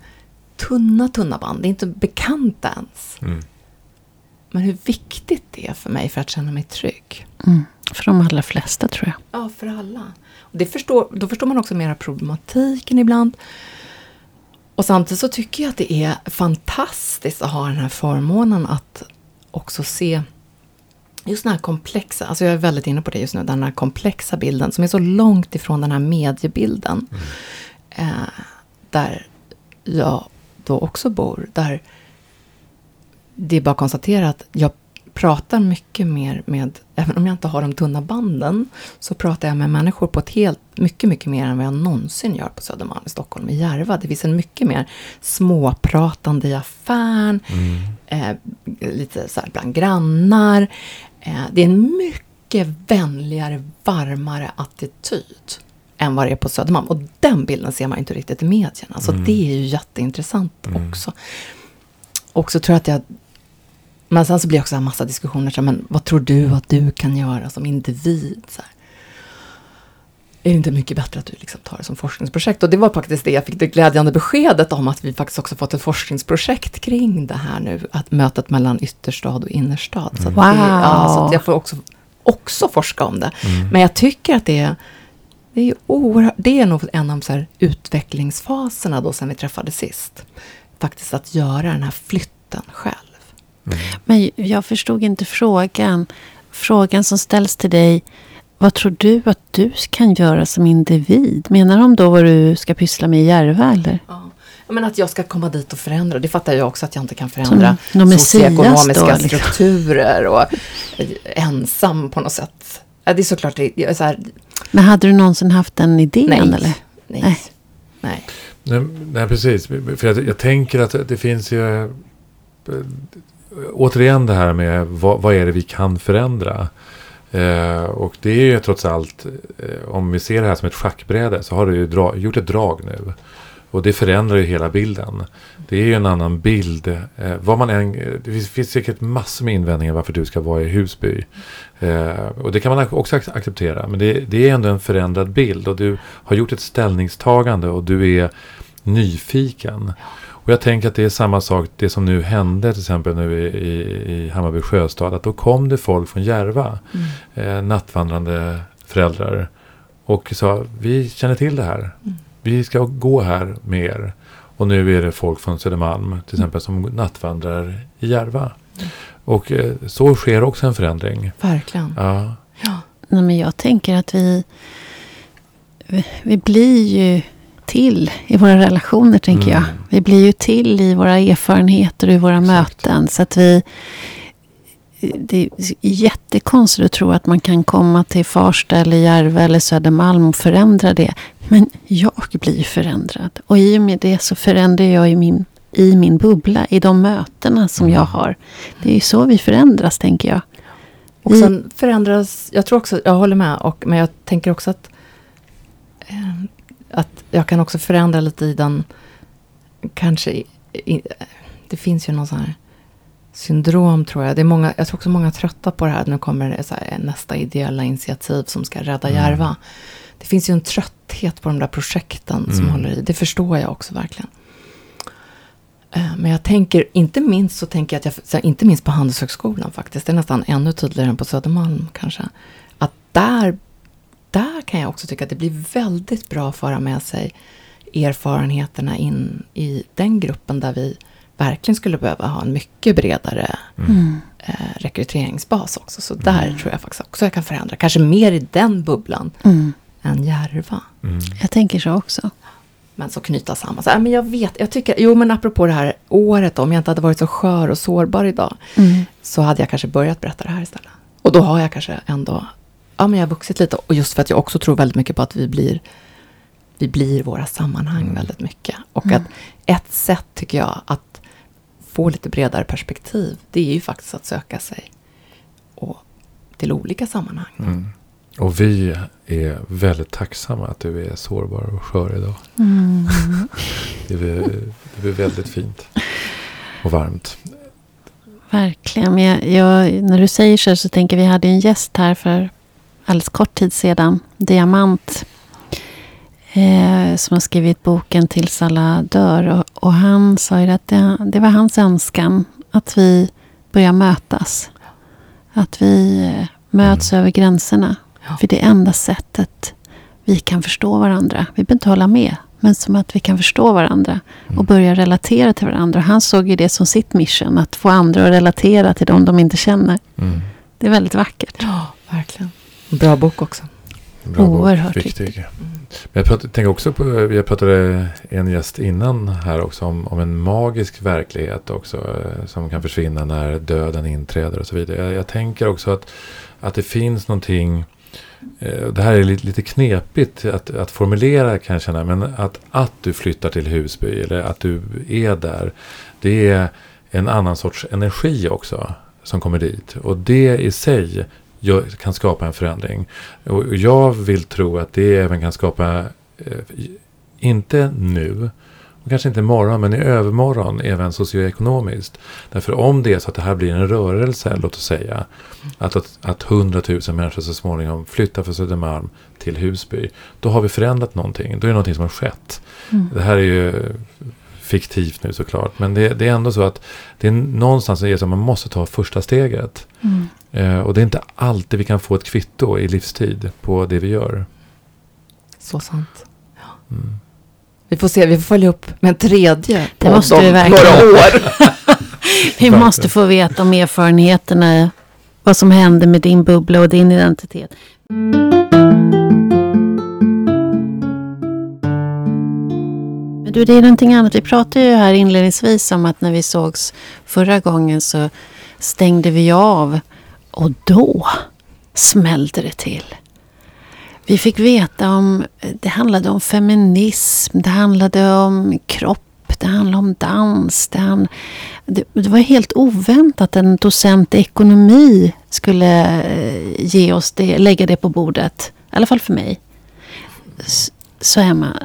tunna, tunna band, det är inte bekanta ens. Mm. Men hur viktigt det är för mig för att känna mig trygg. Mm. För de allra flesta tror jag. Ja, för alla. Och det förstår, då förstår man också mera problematiken ibland. Och samtidigt så tycker jag att det är fantastiskt att ha den här förmånen att också se just den här komplexa, alltså jag är väldigt inne på det just nu, den här komplexa bilden som är så långt ifrån den här mediebilden. Eh, där jag då också bor. Där det är bara att konstatera att jag pratar mycket mer med, även om jag inte har de tunna banden, så pratar jag med människor på ett helt, mycket, mycket mer än vad jag någonsin gör på Södermalm i Stockholm, i Järva. Det finns en mycket mer småpratande i affären, Mm. eh, lite så här bland grannar. Eh, det är en mycket vänligare, varmare attityd än vad det är på Södermalm. Och den bilden ser man inte riktigt i medierna. Så Mm. det är ju jätteintressant Mm. också. Och så tror jag att jag... Men sen så blir det också en massa diskussioner. Så, men vad tror du att du kan göra som individ? Så här. Är det inte mycket bättre att du liksom tar det som forskningsprojekt? Och det var faktiskt det jag fick det glädjande beskedet om att vi faktiskt också fått ett forskningsprojekt kring det här nu. Att mötet mellan ytterstad och innerstad. Så, att Wow. det, ja, så att jag får också, också forska om det. Mm. Men jag tycker att det är, det är oerhört, det är nog en av så här utvecklingsfaserna då sen vi träffades sist. Faktiskt att göra den här flytten själv. Mm. Men jag förstod inte frågan. Frågan som ställs till dig. Vad tror du att du kan göra som individ? Menar de då vad du ska pyssla med i Järva eller? Ja. Men att jag ska komma dit och förändra, det fattar jag också att jag inte kan förändra. Som socioekonomiska då, liksom. strukturer och ensam på något sätt. Ja, det är såklart, det är så här, Men hade du någonsin haft den idén nej, eller? nej, Nej. nej. nej. Nej, nej, precis. För jag, jag tänker att det finns ju... eh, Återigen det här med vad, vad är det vi kan förändra? Eh, och det är ju trots allt, eh, om vi ser det här som ett schackbräde, så har du ju dra, gjort ett drag nu. Och det förändrar ju hela bilden. Det är ju en annan bild. Eh, vad man än, det finns, finns säkert massor med invändningar varför du ska vara i Husby. Eh, och det kan man också ac- acceptera. Men det, det är ändå en förändrad bild. Och du har gjort ett ställningstagande och du är nyfiken. Och jag tänker att det är samma sak, det som nu hände till exempel nu i, i, i Hammarby sjöstad. Att då kom det folk från Järva, eh, nattvandrande föräldrar. Och sa, vi känner till det här. Vi ska gå här med er. Och nu är det folk från Södermalm till exempel som nattvandrar i Järva. Och eh, så sker också en förändring. Verkligen. Ja. Ja. Nej, men jag tänker att vi, vi, vi blir ju till i våra relationer, tänker jag. Mm. Vi blir ju till i våra erfarenheter och i våra Exakt. möten. Så att vi... Det är jättekonstigt att tro att man kan komma till Farsta eller Järva eller Södermalm och förändra det. Men jag blir ju förändrad. Och i och med det så förändrar jag i min, i min bubbla, i de mötena som Mm. jag har. Det är ju så vi förändras, tänker jag. Och sen förändras, jag tror också, jag håller med, och, men jag tänker också att, eh, att jag kan också förändra lite i den, kanske, i, i, det finns ju någon sån här syndrom tror jag. Det är många, jag tror också många är trötta på det här, nu kommer det så här, nästa ideella initiativ som ska rädda Mm. Järva. Det finns ju en trötthet på de där projekten som Mm. håller i, det förstår jag också verkligen. Eh, Men jag tänker, inte minst så tänker jag att jag, inte minst på Handelshögskolan faktiskt, det är nästan ännu tydligare än på Södermalm kanske. Att där kan jag också tycka att det blir väldigt bra att föra med sig erfarenheterna in i den gruppen där vi verkligen skulle behöva ha en mycket bredare Mm. eh, rekryteringsbas också. Så där tror jag faktiskt också jag kan förändra. Kanske mer i den bubblan Mm. än Järva. Mm. Jag tänker så också. Men så knyta samman. Så, äh, men jag vet, jag tycker, jo men apropå det här året, om jag inte hade varit så skör och sårbar idag, Mm. så hade jag kanske börjat berätta det här istället. Och då har jag kanske ändå, ja men jag har vuxit lite. Och just för att jag också tror väldigt mycket på att vi blir, vi blir våra sammanhang Mm. väldigt mycket. Och Mm. att ett sätt tycker jag att få lite bredare perspektiv, det är ju faktiskt att söka sig och, till olika sammanhang. Mm. Och vi är väldigt tacksamma att du är sårbar och skör idag. Mm. Det blir, det blir väldigt fint. Och varmt. Verkligen. Men jag, jag, när du säger så så tänker vi hade en gäst här för alldeles kort tid sedan. Diamant. Eh, som har skrivit boken Tills alla dör. Och, och han sa ju att det, det var hans önskan. Att vi börjar mötas. Att vi eh, möts över gränserna. Ja. För det är enda sättet vi kan förstå varandra. Vi behöver inte hålla med. Men som att vi kan förstå varandra. Och börja relatera till varandra. Han såg ju det som sitt mission. Att få andra att relatera till dem de inte känner. Mm. Det är väldigt vackert. Ja, verkligen. Bra bok också. Bra bok, Oerhört viktig. Men jag pratar, tänker också på, jag pratade en gäst innan här också om, om en magisk verklighet också. eh, Som kan försvinna när döden inträder och så vidare. Jag, jag tänker också att, att det finns någonting. eh, Det här är lite, lite knepigt att, att formulera kan jag känna. Men att, att du flyttar till Husby eller att du är där. Det är en annan sorts energi också. Som kommer dit. Och det i sig kan skapa en förändring. Och jag vill tro att det även kan skapa, eh, inte nu, och kanske inte imorgon, men i övermorgon även socioekonomiskt. Därför om det är så att det här blir en rörelse, låt oss säga, att, att, att 100 000 människor så småningom flyttar från Södermalm till Husby, då har vi förändrat någonting. Då är det någonting som har skett. Mm. Det här är ju fiktivt nu såklart, men det, det är ändå så att det är någonstans är det som man måste ta första steget. Mm. Eh, och det är inte alltid vi kan få ett kvitto i livstid på det vi gör. Så sant. Mm. Vi får se, vi får följa upp med en tredje. Det måste vi verkligen. Några år. Vi måste få veta om erfarenheterna. Vad som hände med din bubbla och din identitet. Men du, det är någonting annat. Vi pratade ju här inledningsvis om att när vi sågs förra gången så stängde vi av. Och då smällde det till. Vi fick veta om, det handlade om feminism, det handlade om kropp, det handlade om dans. Det, hand, det, det var helt oväntat att en docent i ekonomi skulle eh, ge oss det, lägga det på bordet. I alla fall för mig. Så Emma,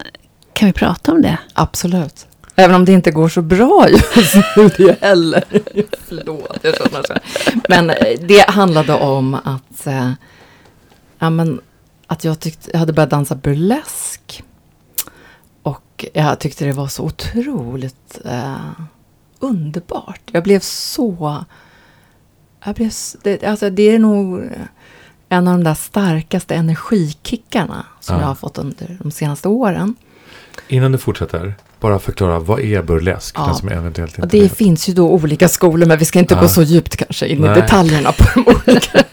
kan vi prata om det? Absolut. Även om det inte går så bra just nu det heller. Förlåt, jag känner så. Men eh, det handlade om att, eh, ja, men, att jag, tyckte, jag hade börjat dansa burlesk. Och jag tyckte det var så otroligt eh, underbart. Jag blev så... Jag blev, det, alltså, det är nog en av de där starkaste energikickarna som Ja. jag har fått under de senaste åren. Innan du fortsätter, bara förklara vad är burlesk? Ja. Den som eventuellt Och inte det vet. finns ju då olika skolor, men vi ska inte Ja. gå så djupt kanske in Nej. i detaljerna på de olika.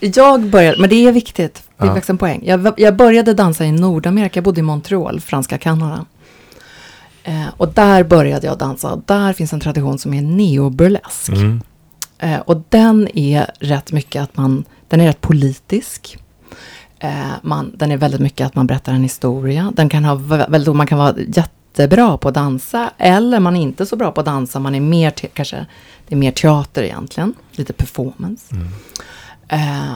jag började, men det är viktigt, det är Ja. faktiskt en poäng. Jag, jag började dansa i Nordamerika, jag bodde i Montreal, franska Kanada. Eh, och där började jag dansa, och där finns en tradition som är neoburlesk. Mm. Eh, och den är rätt mycket att man, den är rätt politisk. Eh, man, den är väldigt mycket att man berättar en historia. Den kan ha vä- väldigt, man kan vara jättebra på att dansa, eller man är inte så bra på att dansa, man är mer, te- kanske, det är mer teater egentligen, lite performance. Mm. Eh,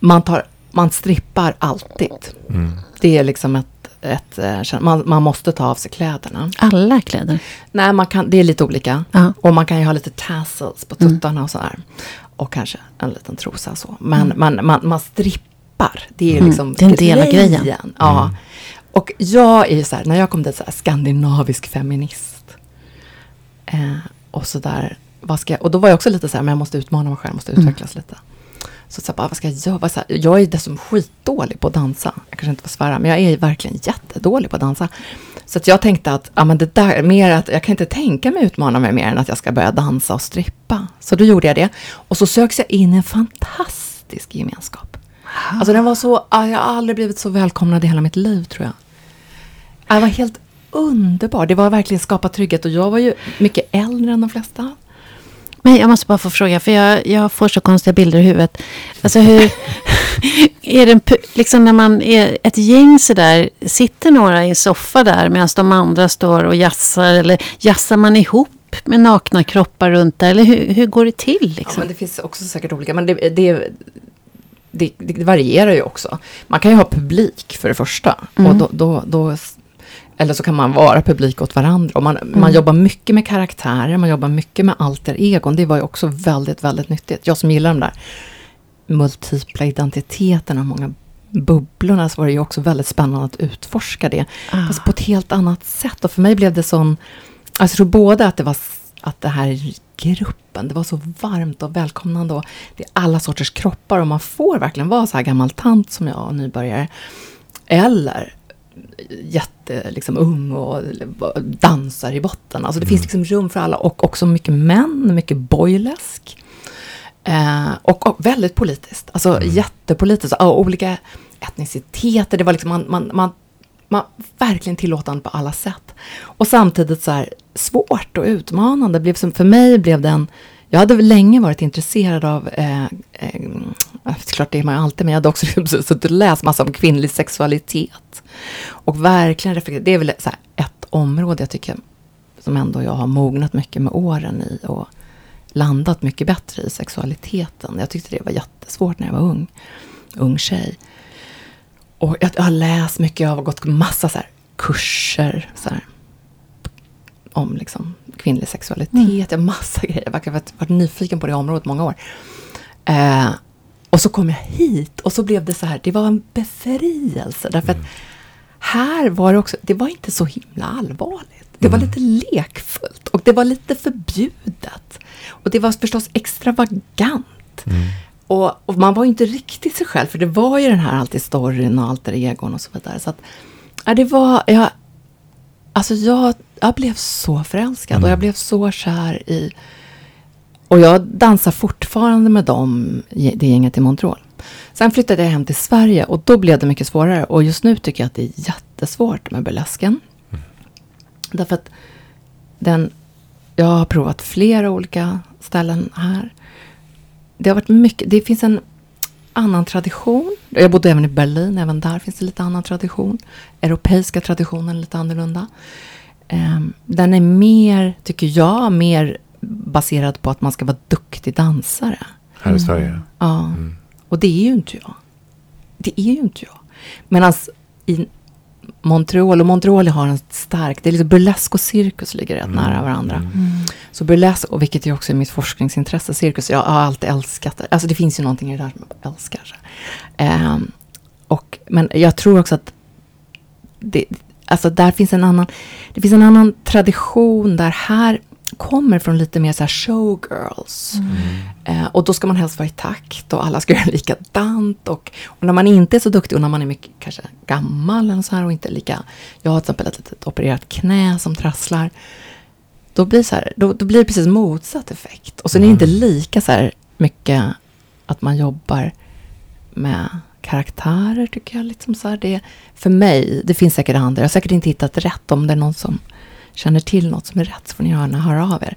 man, tar, man strippar alltid. Mm. Det är liksom ett, ett eh, man, man måste ta av sig kläderna. Alla kläder. Nej, man kan, det är lite olika. Ja. Och man kan ju ha lite tassels på tuttarna och sådär. Och kanske en liten trosa så. Men man, man, man strippar. Det är Mm, liksom det är en del av grejen. Ja. Mm. Och jag är ju så här, när jag kom dit så här, skandinavisk feminist. Eh, och så där, vad ska jag, och då var jag också lite så här, men jag måste utmana mig själv, jag måste Mm. utvecklas lite. Så, så här, bara, vad ska jag göra? Så här, jag är dessutom skitdålig på att dansa. Jag kanske inte får svära, men jag är verkligen jättedålig på att dansa. Så att jag tänkte att, ja men det där, mer att jag kan inte tänka mig utmana mig mer än att jag ska börja dansa och strippa. Så då gjorde jag det. Och så söks jag in i en fantastisk gemenskap. Alltså den var så, ja, jag har aldrig blivit så välkomnad i hela mitt liv tror jag. Det var helt underbar. Det var verkligen skapa trygghet och jag var ju mycket äldre än de flesta. Men jag måste bara få fråga, för jag, jag får så konstiga bilder i huvudet. Alltså hur... är det en, liksom när man är ett gäng sådär, sitter några i en soffa där medan de andra står och jassar? Eller jassar man ihop med nakna kroppar runt där? Eller hur, hur går det till Ja, liksom? men det finns också säkert olika, men det, det, det, det varierar ju också. Man kan ju ha publik för det första. Mm. Och då, då, då, eller så kan man vara publik åt varandra. Och man, man Mm. jobbar mycket med karaktärer, man jobbar mycket med alter egon. Det var ju också väldigt, väldigt nyttigt. Jag som gillar de där multipla identiteterna, många bubblorna, så var det ju också väldigt spännande att utforska det. Ah. Fast på ett helt annat sätt. Och för mig blev det sån... Alltså jag tror både att det var att det här gruppen, det var så varmt och välkomnande. Och det är alla sorters kroppar och man får verkligen vara så här gammal tant som jag nybörjare. Eller jätte liksom, ung och dansar i botten. Alltså det finns liksom rum för alla och också mycket män, mycket boylesk. Eh, och, och väldigt politiskt, alltså Mm. jättepolitiskt. Och olika etniciteter, det var liksom man, man, man, man verkligen tillåtande på alla sätt. Och samtidigt så här svårt och utmanande. Blev som, för mig blev den, jag hade länge varit intresserad av, eh, eh, klart det är man ju alltid, men jag hade också suttit och läst massa om kvinnlig sexualitet. Och verkligen reflekterat, det är väl så här ett område jag tycker som ändå jag har mognat mycket med åren i och landat mycket bättre i sexualiteten. Jag tyckte det var jättesvårt när jag var ung, ung tjej. Och jag, jag har läst mycket, jag har gått massa så här kurser så här, om liksom kvinnlig sexualitet. Mm. Massa grejer. Jag har varit, varit nyfiken på det området många år. Eh, och så kom jag hit och så blev det så här, det var en befrielse. Därför att här var det också, det var inte så himla allvarligt. Det var lite lekfullt och det var lite förbjudet. Och det var förstås extravagant. Och, och man var ju inte riktigt sig själv, för det var ju den här alltid storyn och alter egon och så vidare. Så att, ja, det var, jag, alltså jag, jag blev så förälskad och jag blev så kär i och jag dansar fortfarande med dem, det gänget i Montreal. Sen flyttade jag hem till Sverige och då blev det mycket svårare. Och just nu tycker jag att det är jättesvårt med burlesken. Därför att den, jag har provat flera olika ställen här. Det har varit mycket, det finns en annan tradition. Jag bodde även i Berlin, även där finns det lite annan tradition. Europeiska traditionen är lite annorlunda. Ehm, Den är mer, tycker jag, mer baserad på att man ska vara duktig dansare. Här i Sverige. Ja, och det är ju inte jag. Det är ju inte jag. Medan i Montreal, och Montreal har en stark, det är lite burlesk och cirkus ligger rätt nära varandra. Så burlesk, och vilket ju också är mitt forskningsintresse, cirkus, jag har alltid älskat det. Alltså det finns ju någonting i det där som jag älskar. Ehm, och, men jag tror också att det, alltså där finns en annan, det finns en annan tradition där här kommer från lite mer så showgirls. Eh, och då ska man helst vara i takt och alla ska göra likadant. Och, och när man inte är så duktig och när man är mycket kanske gammal eller så här och inte lika, jag har till exempel ett litet opererat knä som trasslar. Då blir, så här, då, då blir det precis motsatt effekt. Och sen är det inte lika så här mycket att man jobbar med karaktärer tycker jag. Liksom så här, det, för mig, det finns säkert andra, jag har säkert inte hittat rätt om det är någon som känner till något som är rätt så får ni gärna höra av er.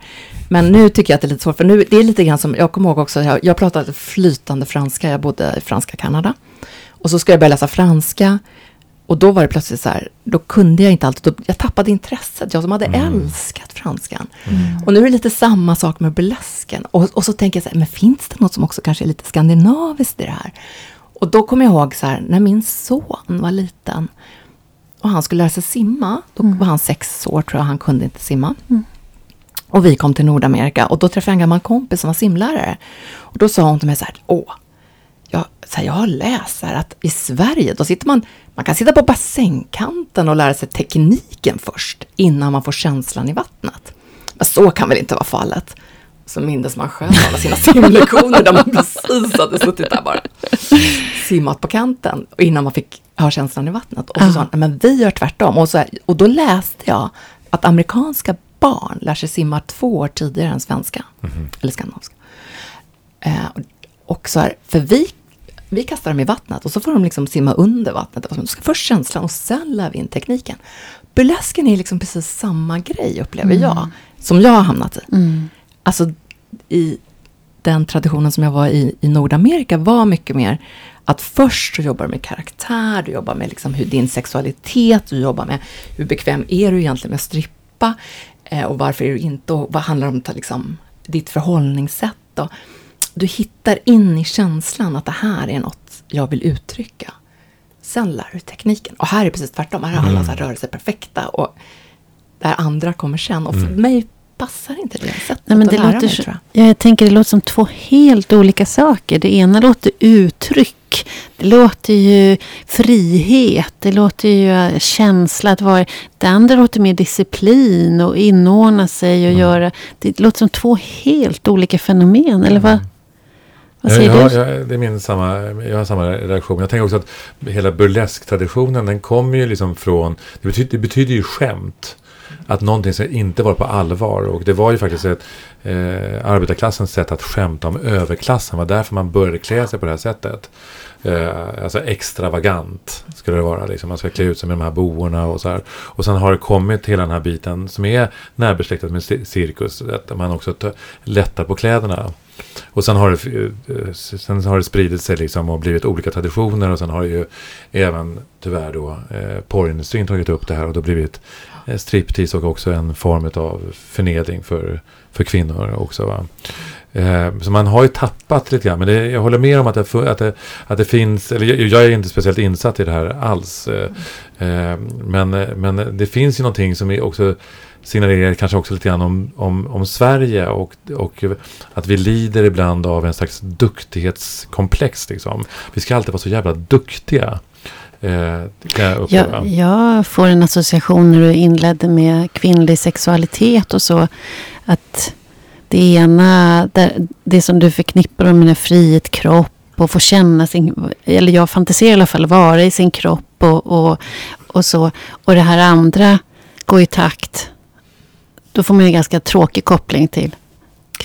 Men nu tycker jag att det är lite svårt, för nu, det är lite grann som, jag kommer ihåg också, jag, jag pratade flytande franska, jag bodde i franska Kanada. Och så skulle jag börja läsa franska. Och då var det plötsligt så här, då kunde jag inte alltid, då, jag tappade intresset, jag som hade älskat franskan. Och nu är det lite samma sak med burlesken. Och, och så tänker jag så här, men finns det något som också kanske är lite skandinaviskt i det här? Och då kommer jag ihåg så här, när min son var liten och han skulle lära sig simma, då var han sex år tror jag, han kunde inte simma. Och vi kom till Nordamerika och då träffade jag en gammal kompis som var simlärare. Och då sa hon till mig så här, åh, jag, så här, jag har läst här att i Sverige, då sitter man, man kan sitta på bassängkanten och lära sig tekniken först, innan man får känslan i vattnet. Men så kan väl inte vara fallet. Så mindes man själv alla sina simlektioner där man precis hade suttit där bara. Simmat på kanten och innan man fick ha känslan i vattnet. Och så sa han, "Nej, men vi gör tvärtom. Och, så här, och då läste jag att amerikanska barn lär sig simma två år tidigare än svenska. Eller skandinaviska. Eh, och så här, för vi, vi kastar dem i vattnet och så får de liksom simma under vattnet. De ska först känslan och sen lär vi in tekniken. Burlesken är liksom precis samma grej upplever jag. Som jag har hamnat i. Alltså i den traditionen som jag var i i Nordamerika var mycket mer att först så jobbar du med karaktär, du jobbar med liksom hur din sexualitet, du jobbar med hur bekväm är du egentligen med att strippa eh, och varför är du inte och vad handlar om liksom, ditt förhållningssätt. Och du hittar in i känslan att det här är något jag vill uttrycka. Sen lär du tekniken. Och här är det precis tvärtom. Här är alla så här rörelser perfekta. Och där andra kommer sen. Och för mig passar inte det sättet Nej, men att det lära låter, mig, så- tror jag. ja, jag tänker det låter som två helt olika saker. Det ena låter uttryck. Det låter ju frihet. Det låter ju känsla att vara... Det andra låter mer disciplin och inordna sig och göra... Det låter som två helt olika fenomen. Eller vad, jag, du? jag, det är min samma, jag har samma reaktion. Jag tänker också att hela burlesk-traditionen, den kommer ju liksom från, det betyder, det betyder ju skämt att någonting ska inte vara på allvar. Och det var ju faktiskt ett, eh, arbetarklassens sätt att skämta om överklassen. Det var därför man började klä sig på det här sättet. Eh, alltså extravagant skulle det vara. Liksom. Man ska klä ut sig med de här boorna och så här. Och sen har det kommit hela den här biten som är närbesläktat med cirkus. Att man också lättar på kläderna. Och sen har, det, eh, sen har det spridit sig liksom och blivit olika traditioner. Och sen har det ju även tyvärr då eh, porrindustrin tagit upp det här. Och då blivit eh, striptease och också en form av förnedring för, för kvinnor också. Va? Eh, så man har ju tappat lite grann. Men det, jag håller med om att det, att det, att det finns, eller jag, jag, är inte speciellt insatt i det här alls. Eh, eh, men, men det finns ju någonting som också signalerar kanske också lite grann om, om, om Sverige och, och att vi lider ibland av en slags duktighetskomplex. Liksom. Vi ska alltid vara så jävla duktiga. Eh, jag, jag, jag, får en association när du inledde med kvinnlig sexualitet och så. Att det ena, det som du förknippar med är frihet kropp och få känna sin, eller jag fantiserar i alla fall, vara i sin kropp och, och, och så. Och det här andra går i takt då får man ju en ganska tråkig koppling till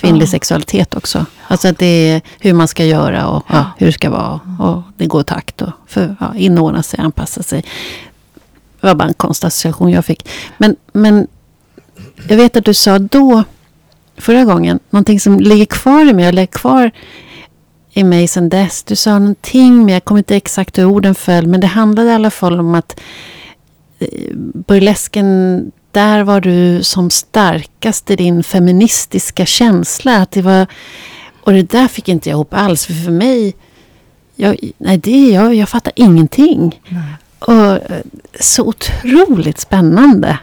kvinnlig ja. sexualitet också. Alltså att det är hur man ska göra och ja. Ja, hur det ska vara. Och det går takt och för, ja, inordna sig, anpassa sig. Det var bara en konstig jag fick. Men, men jag vet att du sa då, förra gången, någonting som ligger kvar i mig. Lägger kvar i mig sedan dess. Du sa någonting, men jag kommer inte exakt hur orden föll. Men det handlade i alla fall om att eh, burlesken där var du som starkast i din feministiska känsla. Att det var, och det där fick inte jag ihop alls. För för mig, jag, nej, det, jag, jag fattar ingenting. Nej. Och så otroligt spännande.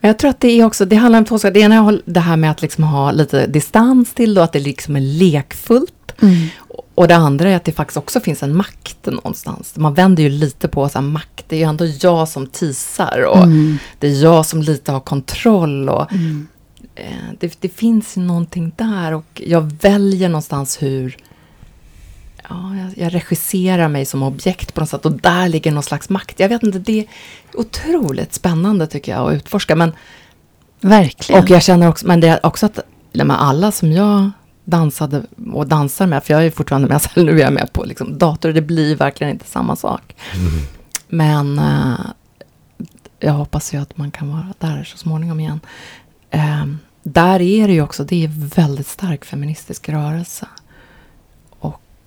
Jag tror att det är också, det handlar om två saker. Det ena är det här med att liksom ha lite distans till det och att det liksom är lekfullt. Mm. Och det andra är att det faktiskt också finns en makt någonstans. Man vänder ju lite på så här, makt, det är ju ändå jag som tisar och mm. det är jag som lite har kontroll. Och, mm. eh, det, det, finns någonting där och jag väljer någonstans hur ja, jag, jag, regisserar mig som objekt på något sätt och där ligger någon slags makt. Jag vet inte, det är otroligt spännande tycker jag att utforska. Men, Verkligen. Och jag känner också, men det är också att alla som jag dansade och dansar med, för jag är fortfarande med, så nu är jag med på liksom, dator, det blir verkligen inte samma sak. Mm. Men uh, jag hoppas ju att man kan vara där så småningom igen. Uh, där är det ju också, det är väldigt stark feministisk rörelse.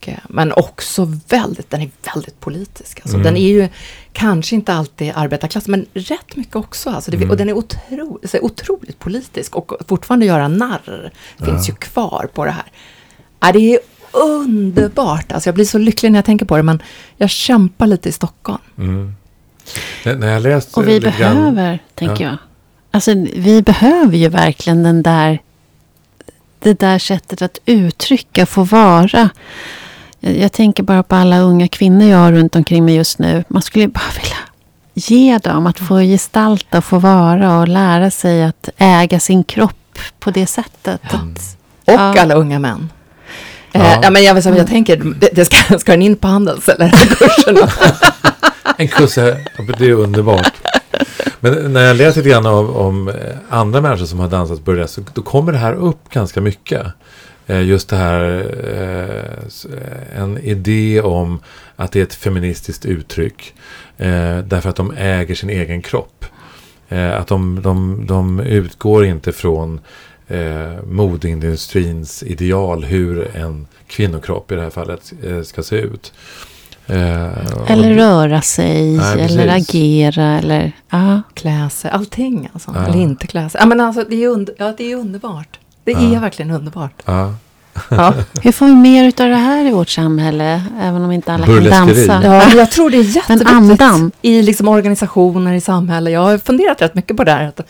Eh, men också väldigt, den är väldigt politisk. Alltså, mm. Den är ju kanske inte alltid arbetarklass, men rätt mycket också. Alltså, det, mm. Och den är otro, så otroligt politisk och fortfarande göra narr finns ja. ju kvar på det här. Ja, det är underbart. Alltså, jag blir så lycklig när jag tänker på det, men jag kämpar lite i Stockholm. Mm. När jag läst och vi behöver, grann, tänker ja. jag. Alltså, vi behöver ju verkligen den där det där sättet att uttrycka, få vara. Jag tänker bara på alla unga kvinnor jag har runt omkring mig just nu. Man skulle bara vilja ge dem att få gestalta, få vara och lära sig att äga sin kropp på det sättet. Ja. Att, och ja. alla unga män. Ja. Eh, ja, men jag, jag, jag tänker, det, det ska, ska den in på Handels eller kursen? en kurs, det är underbart. Men när jag läser lite grann om, om eh, andra människor som har dansat burlesk, då kommer det här upp ganska mycket. Eh, just det här, eh, en idé om att det är ett feministiskt uttryck. Eh, därför att de äger sin egen kropp. Att de, de, de utgår inte från modeindustrins ideal hur en kvinnokropp i det här fallet ska se ut. eller röra sig, nej, eller agera, eller ja. klä sig. Allting alltså. Ja. Eller inte klä sig. Ja, men alltså, det, är under, ja, det är underbart. Det ja. är verkligen underbart. Ja. Ja. Hur får vi mer av det här i vårt samhälle? Även om inte alla kan dansa. Ja, jag tror det är jätteviktigt i liksom organisationer, i samhället. Jag har funderat rätt mycket på det här. Att,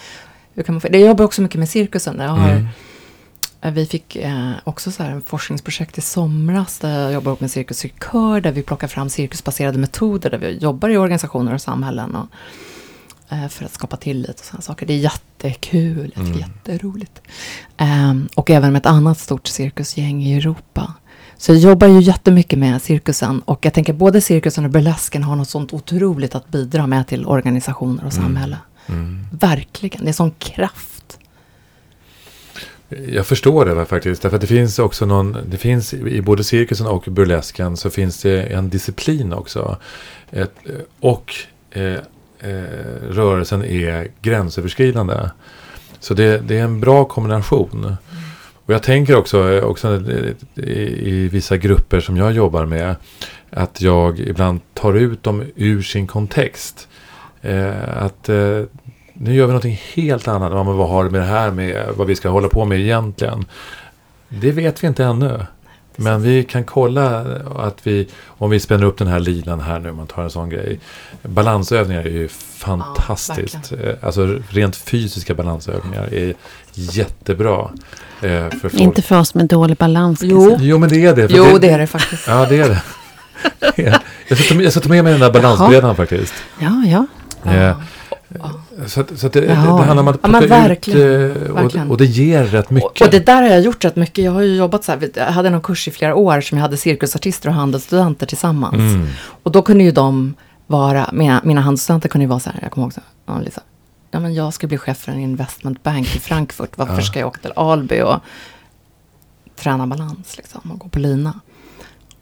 hur kan man, jag jobbar också mycket med cirkusen. Jag har, mm. Eh, vi fick eh, också så här en forskningsprojekt i somras där jag jobbar med Cirkus Kör, där vi plockar fram cirkusbaserade metoder, där vi jobbar i organisationer och samhällen. Och, för att skapa tillit och sådana saker. Det är jättekul, mm. jätteroligt. Um, och även med ett annat stort cirkusgäng i Europa. Så jag jobbar ju jättemycket med cirkusen och jag tänker både cirkusen och burlesken har något sånt otroligt att bidra med till organisationer och mm. samhälle. Mm. Verkligen, det är sån kraft. Jag förstår det faktiskt. Därför att det finns också någon, det finns i både cirkusen och burlesken så finns det en disciplin också. Ett, och eh, eh, rörelsen är gränsöverskridande. Så det, det är en bra kombination. Och jag tänker också, eh, också eh, i, i vissa grupper som jag jobbar med. Att jag ibland tar ut dem ur sin kontext. Eh, att eh, nu gör vi någonting helt annat. Ja, men vad har det med det här med vad vi ska hålla på med egentligen? Det vet vi inte ännu. Men vi kan kolla att vi, om vi spänner upp den här linan här nu, om man tar en sån grej. Balansövningar är ju fantastiskt. Ja, alltså rent fysiska balansövningar är jättebra. Eh, för folk. Inte för oss med dålig balans. Jo. Jo, men det är det. Jo, det är det faktiskt. Ja, det är det. jag, ska ta, med- mig den där balansbrädan faktiskt. Ja, ja. Eh, Så, att, så att det, det, handlar om att Ja, men plocka ut verkligen. eh, och, Verkligen. och det ger rätt mycket. Och, och det där har jag gjort rätt mycket. Jag har ju jobbat så här, jag hade någon kurs i flera år som jag hade cirkusartister och handelsstudenter tillsammans. Mm. Och då kunde ju de vara, mina, mina handelsstudenter kunde ju vara så här, jag kommer ihåg så här, ja, Lisa, ja men jag ska bli chef för en investment bank i Frankfurt, varför Ja. ska jag åka till Alby och träna balans liksom och gå på lina?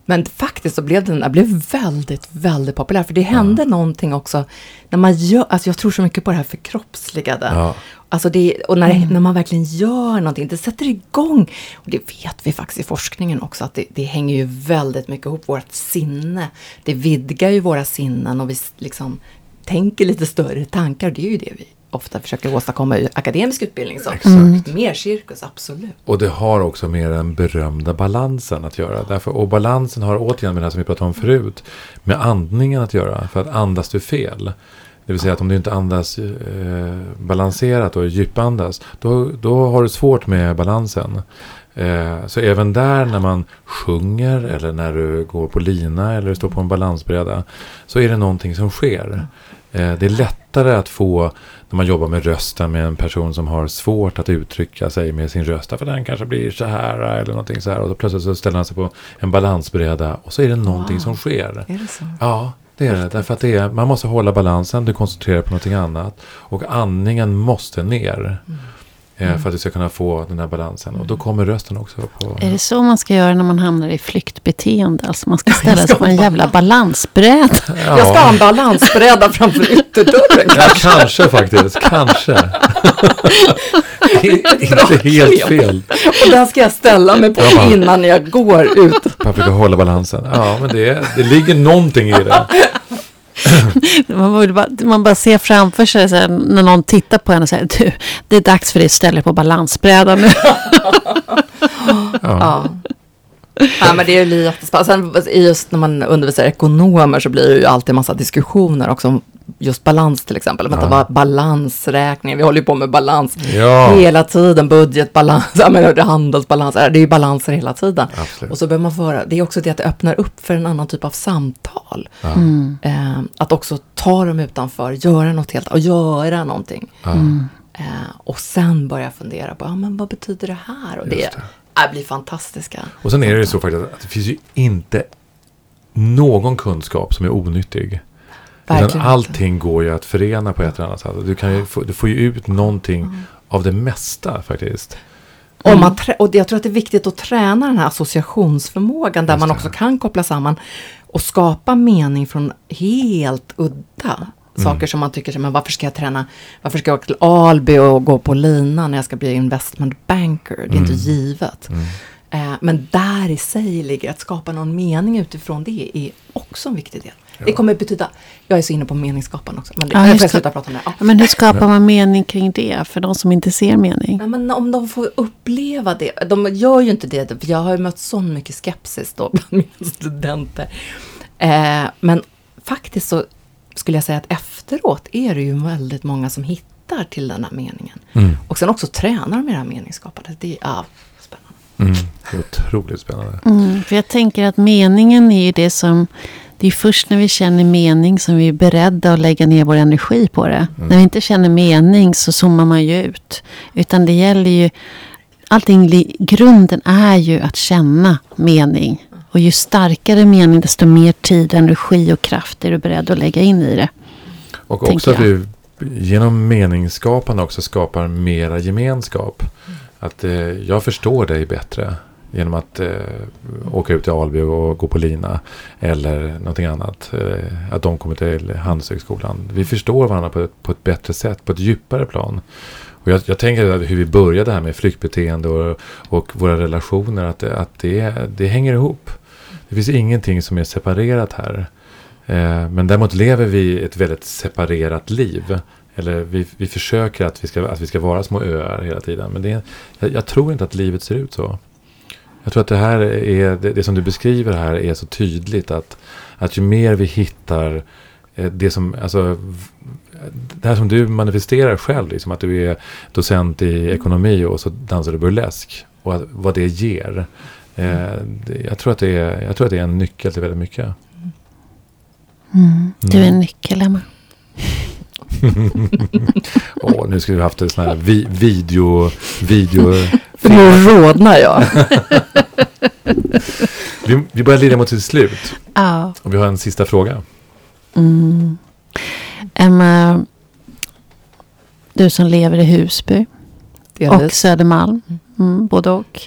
Men faktiskt så blev den där blev väldigt, väldigt populär. För det hände någonting också. När man gör, alltså jag tror så mycket på det här förkroppsligade. Ja. Alltså det, och när, när man verkligen gör någonting, det sätter igång. Och det vet vi faktiskt i forskningen också, att det, det hänger ju väldigt mycket ihop, vårt sinne. Det vidgar ju våra sinnen och vi liksom tänker lite större tankar. Det är ju det vi ofta försöker åstadkomma i akademisk utbildning. Så. Exakt. Mer cirkus, absolut. Och det har också med den berömda balansen att göra. Därför, och balansen har återigen med det här som vi pratade om förut. Med andningen att göra. För att andas du fel. Det vill säga att om du inte andas eh, balanserat och djupandas. Då, då har du svårt med balansen. Eh, så även där när man sjunger eller när du går på lina eller står på en balansbräda. Så är det någonting som sker. Eh, det är lättare att få när man jobbar med rösten med en person som har svårt att uttrycka sig med sin röst. För den kanske blir så här eller någonting så här. Och då plötsligt så ställer han sig på en balansbräda och så är det någonting som sker. Är det så? Ja, det är det. Därför att det är, man måste hålla balansen, du koncentrerar på någonting annat. Och andningen måste ner. Eh, För att du ska kunna få den här balansen. Och då kommer rösten också på... Är det så man ska göra när man hamnar i flyktbeteende? Alltså man ska ställa sig på en jävla balansbräda. Jag ska ha en balansbräda framför ytterdörren. Ja, kanske faktiskt. Kanske. Inte helt fel. Och den ska jag ställa mig på Ja, innan jag går ut. För att försöka hålla balansen. Ja, men det, det ligger någonting i det. Man, bara, man bara ser framför sig så här, när någon tittar på en och säger du, det är dags för dig att ställa dig på balansbrädan nu. Ja. Ja, men det är ju jättespännande. Sen just när man undervisar ekonomer så blir det ju alltid en massa diskussioner också om just balans till exempel. Vänta, Ja. vad balansräkning, vi håller ju på med balans Ja. hela tiden, budgetbalans, ja, men det är handelsbalans, det är ju balanser hela tiden. Absolut. Och så behöver man föra, det är också det att det öppnar upp för en annan typ av samtal. Ja. Eh, att också ta dem utanför, göra något helt, och göra någonting. Ja. Eh, och sen börja fundera på, ja men vad betyder det här? Och det, Just det. äh, blir fantastiska. Och sen är det så faktiskt att det finns ju inte någon kunskap som är onyttig. Verkligen allting går ju att förena på ett eller annat sätt. Du, kan ju få, du får ju ut någonting av det mesta faktiskt. Om man trä- och jag tror att det är viktigt att träna den här associationsförmågan där man också kan koppla samman och skapa mening från helt udda Mm. saker som man tycker, men varför ska jag träna, varför ska jag åka till Alby och gå på lina när jag ska bli investment banker? Det är inte Mm. givet. Eh, men där i sig ligger att skapa någon mening utifrån det är också en viktig del. Det kommer betyda, jag är så inne på meningsskapande också, men det, Ja, jag ska- sluta prata om det. Ja. Ja, men hur skapar man mening kring det för de som inte ser mening? Nej, men om de får uppleva det. De gör ju inte det. för Jag har ju mött så mycket skepsis då bland mina studenter. Eh, men faktiskt så skulle jag säga att efteråt är det ju väldigt många som hittar till den här meningen. Mm. Och sen också tränar de med det här meningsskapandet. Det är ja, spännande. Mm. Otroligt spännande. Mm, för jag tänker att meningen är ju det som... Det är först när vi känner mening som vi är beredda att lägga ner vår energi på det. När vi inte känner mening så zoomar man ju ut. Utan det gäller ju... Allting, grunden är ju att känna mening. Och ju starkare mening, desto mer tid, energi och kraft är du beredd att lägga in i det. Och också att vi genom meningsskapande också skapar mera gemenskap. Att eh, jag förstår dig bättre genom att eh, åka ut till Alby och gå på lina. Eller någonting annat. Eh, att de kommer till Handelshögskolan. Vi förstår varandra på ett, på ett bättre sätt, på ett djupare plan. Och jag, jag tänker hur vi började här med flyktbeteende och, och våra relationer. Att, att det, det hänger ihop. Det finns ingenting som är separerat här. Eh, men däremot lever vi ett väldigt separerat liv. Eller vi, vi försöker att vi, ska, att vi ska vara små öar hela tiden. Men det, jag, jag tror inte att livet ser ut så. Jag tror att det här är, det, det, som du beskriver här är så tydligt att, att ju mer vi hittar eh, det som, alltså, det här som du manifesterar själv, liksom att du är docent i ekonomi och så dansar du burlesk. Och att, vad det ger. Eh, det, jag, tror att det är, jag tror att det är en nyckel till väldigt mycket. Mm. Du är en nyckel, Emma. Åh, nu skulle vi haft en sån här vi, video... video nu rodnar jag. vi, vi börjar lida mot sitt slut. Ja. Och vi har en sista fråga. Mm. Emma, du som lever i Husby Delvis. och Södermalm, mm, både och.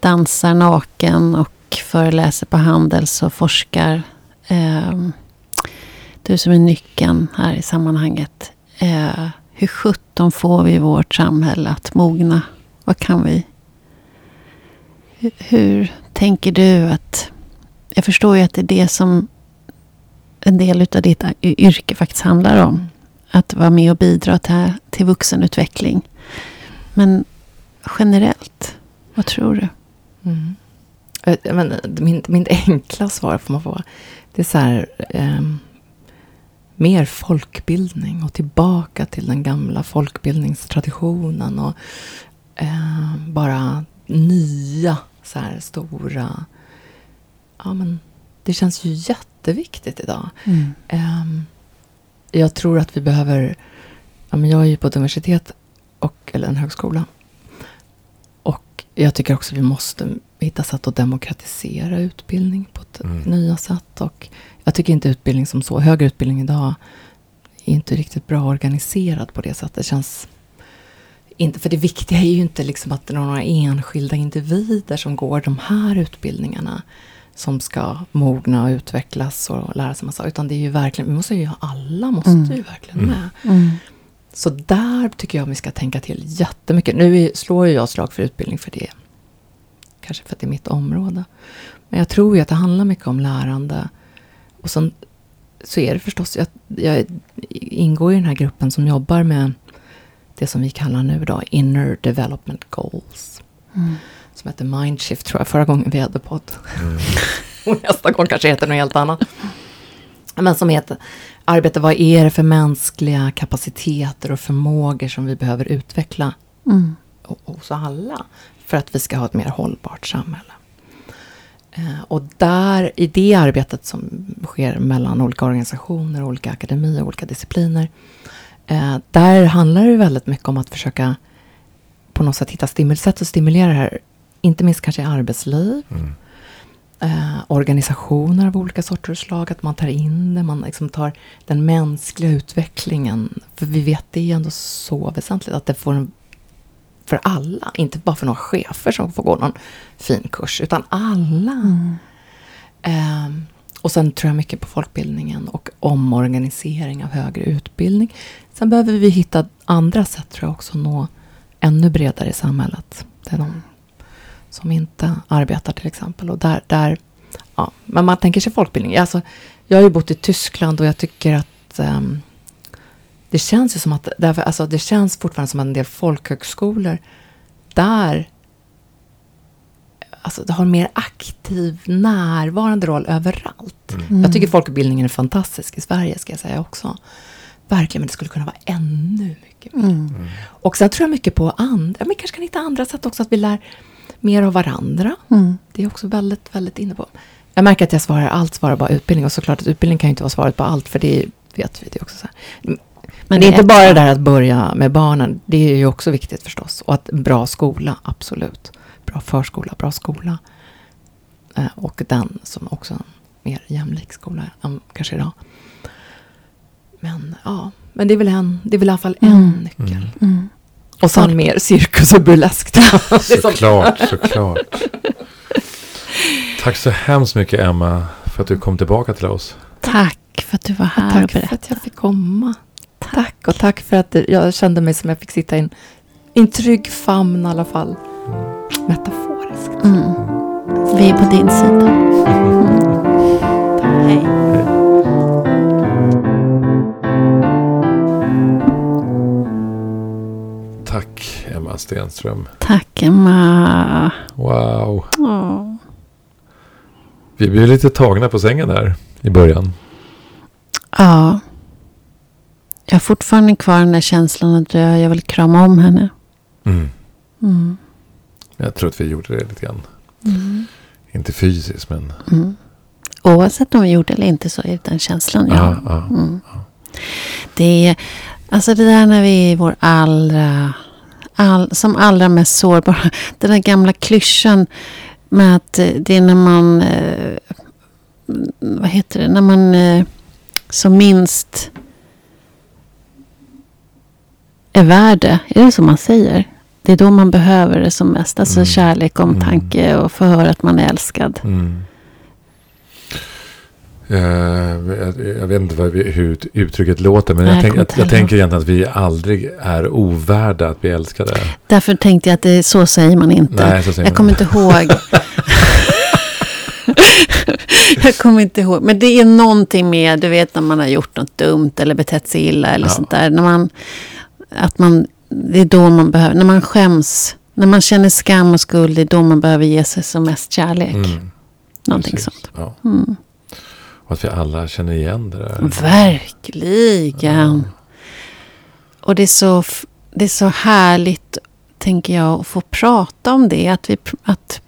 Dansar naken och föreläser på Handels och forskar. Eh, du som är nyckeln här i sammanhanget. Eh, hur sjutton får vi vårt samhälle att mogna? Vad kan vi? Hur, hur tänker du att... Jag förstår ju att det är det som en del av ditt yrke faktiskt handlar om. Att vara med och bidra till, till vuxenutveckling. Men generellt, vad tror du? Mm. Eh, men, eh, min, min enkla svar får man få. Det är så här. Eh, mer folkbildning och tillbaka till den gamla folkbildningstraditionen. Och eh, bara nya så här stora... Ja, men det känns ju jätteviktigt idag. Mm. Eh, jag tror att vi behöver... Ja, men jag är ju på ett universitet, och, eller en högskola. Och jag tycker också att vi måste hitta sätt att demokratisera utbildning på ett Mm. nya sätt. Och jag tycker inte utbildning som så, högre utbildning idag, är inte riktigt bra organiserad på det sättet. Det känns inte, för det viktiga är ju inte liksom att det är några enskilda individer som går de här utbildningarna som ska mogna och utvecklas och lära sig massa. Utan det är ju verkligen, vi måste ju, alla måste Mm. ju verkligen Mm. med. Mm. Så där tycker jag vi ska tänka till jättemycket. Nu slår ju jag slag för utbildning för det. Kanske för att det är mitt område. Men jag tror ju att det handlar mycket om lärande. Och sen så är det förstås, jag, jag ingår i den här gruppen som jobbar med det som vi kallar nu då Inner Development Goals. Mm. Som heter Mindshift tror jag förra gången vi hade podd. Mm. Och nästa gång kanske heter något helt annat. Men som heter arbete, vad är det för mänskliga kapaciteter och förmågor som vi behöver utveckla Mm. ho- hos alla för att vi ska ha ett mer hållbart samhälle. Eh, Och där, i det arbetet som sker mellan olika organisationer, olika akademier, olika discipliner. eh, Där handlar det väldigt mycket om att försöka på något sätt hitta stimul- sätt att stimulera det här. Inte minst kanske i arbetsliv, Mm. eh, organisationer av olika sorter och slag. Att man tar in det, man liksom tar den mänskliga utvecklingen. För vi vet det är ändå så väsentligt att det får en för alla, inte bara för några chefer som får gå någon fin kurs, utan alla. Mm. Um, och sen tror jag mycket på folkbildningen och omorganisering av högre utbildning. Sen behöver vi hitta andra sätt tror jag också att nå ännu bredare i samhället. Det är de som inte arbetar till exempel. Och där, där, ja, men man tänker sig folkbildning. Alltså, jag har ju bott i Tyskland och jag tycker att um, det känns ju som att, därför, alltså, det känns fortfarande som att en del folkhögskolor där alltså, det har en mer aktiv, närvarande roll överallt. Mm. Jag tycker folkbildningen är fantastisk i Sverige, ska jag säga också. Verkligen, men det skulle kunna vara ännu mycket mer. Mm. Och sen tror jag mycket på andra, men kanske kan hitta andra sätt också, att vi lär mer av varandra. Mm. Det är också väldigt, väldigt inne på. Jag märker att jag svarar allt, svarar bara utbildning. Och såklart att utbildning kan ju inte vara svaret på allt, för det vet vi. Det är också så här. Men det är inte bara det där att börja med barnen. Det är ju också viktigt förstås. Och att bra skola, absolut. Bra förskola, bra skola. Eh, och den som också en mer jämlik skola än kanske idag. Men ja, Men det är väl, en, det är väl i alla fall en Mm. nyckel. Mm. Mm. Och sen mer cirkus och burlesk. Såklart, såklart. Tack så hemskt mycket Emma för att du kom tillbaka till oss. Tack för att du var här och Tack för berättade. att jag fick komma. Tack och tack för att jag kände mig som jag fick sitta i en, i en trygg famn i alla fall. Metaforiskt. Mm. Vi är på din sida. Mm. Hej. Tack Emma Stenström. Tack Emma. Wow. Åh. Vi blev lite tagna på sängen där i början. Ja. Jag har fortfarande kvar den där känslan att jag, vill krama om henne. Mm. Mm. Jag tror att vi gjorde det lite grann. Mm. Inte fysiskt men. Mm. Oavsett om vi gjorde det eller inte så är det den känslan jag har. Ja, ja. Mm. Det är alltså det där när vi är vår allra, all, som allra mest sårbara. Den där gamla klyschan med att eh, det är när man, eh, vad heter det, när man eh, som minst är värd det. Är det så man säger? Det är då man behöver det som mest. Alltså Mm. kärlek, omtanke och få höra att man är älskad. Mm. Eh, jag, vet inte vi- hur ut- uttrycket låter. Men Nej, jag, tänk, jag, jag tänker egentligen att vi aldrig är ovärda att bli älskade. Därför tänkte jag att det, så säger man inte. Nej, säger Jag man kommer inte ihåg. jag kommer inte ihåg. Men det är någonting med, du vet när man har gjort något dumt eller betett sig illa eller Ja. sånt där. När man, att man, det är då man behöver, när man skäms, när man känner skam och skuld, det är då man behöver ge sig som mest kärlek. Mm, någonting precis. sånt. Ja. Mm. Och att vi alla känner igen det där. Verkligen. Och det är, så, det är så härligt, tänker jag, att få prata om det. Att, vi, att,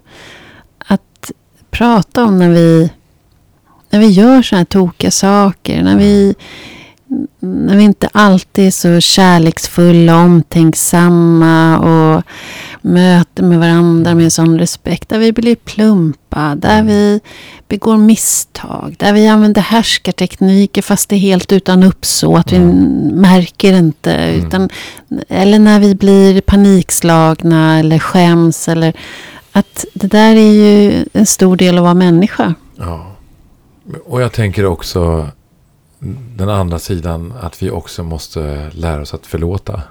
att prata om när vi, när vi gör sådana här tokiga saker. När vi, när vi inte alltid är så kärleksfulla, omtänksamma och möter med varandra med sån respekt. Där vi blir plumpa, där vi begår misstag, där vi använder härskartekniker fast det är helt utan uppsåt. Vi märker inte. Mm. Utan, eller när vi blir panikslagna eller skäms. Eller, att det där är ju en stor del av att vara människa. Ja. Och jag tänker också den andra sidan att vi också måste lära oss att förlåta.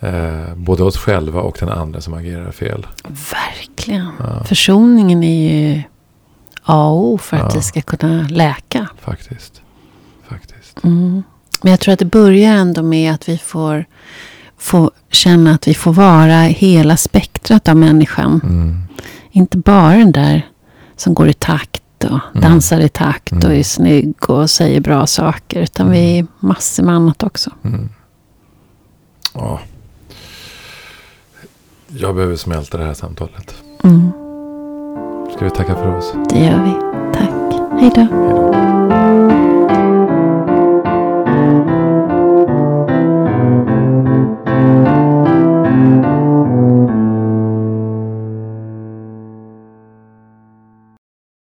Eh, både oss själva och den andra som agerar fel. Verkligen. Ja. Försoningen är ju A och O för att Ja. det ska kunna läka. Faktiskt. Faktiskt. Mm. Men jag tror att det börjar ändå med att vi får, får känna att vi får vara hela spektrat av människan. Mm. Inte bara den där som går i takt och Mm. dansar i takt och Mm. är snygg och säger bra saker. Utan vi är massor med annat också. Mm. Ja. Jag behöver smälta det här samtalet. Mm. Ska vi tacka för oss? Det gör vi. Tack. Hej då. Hej då.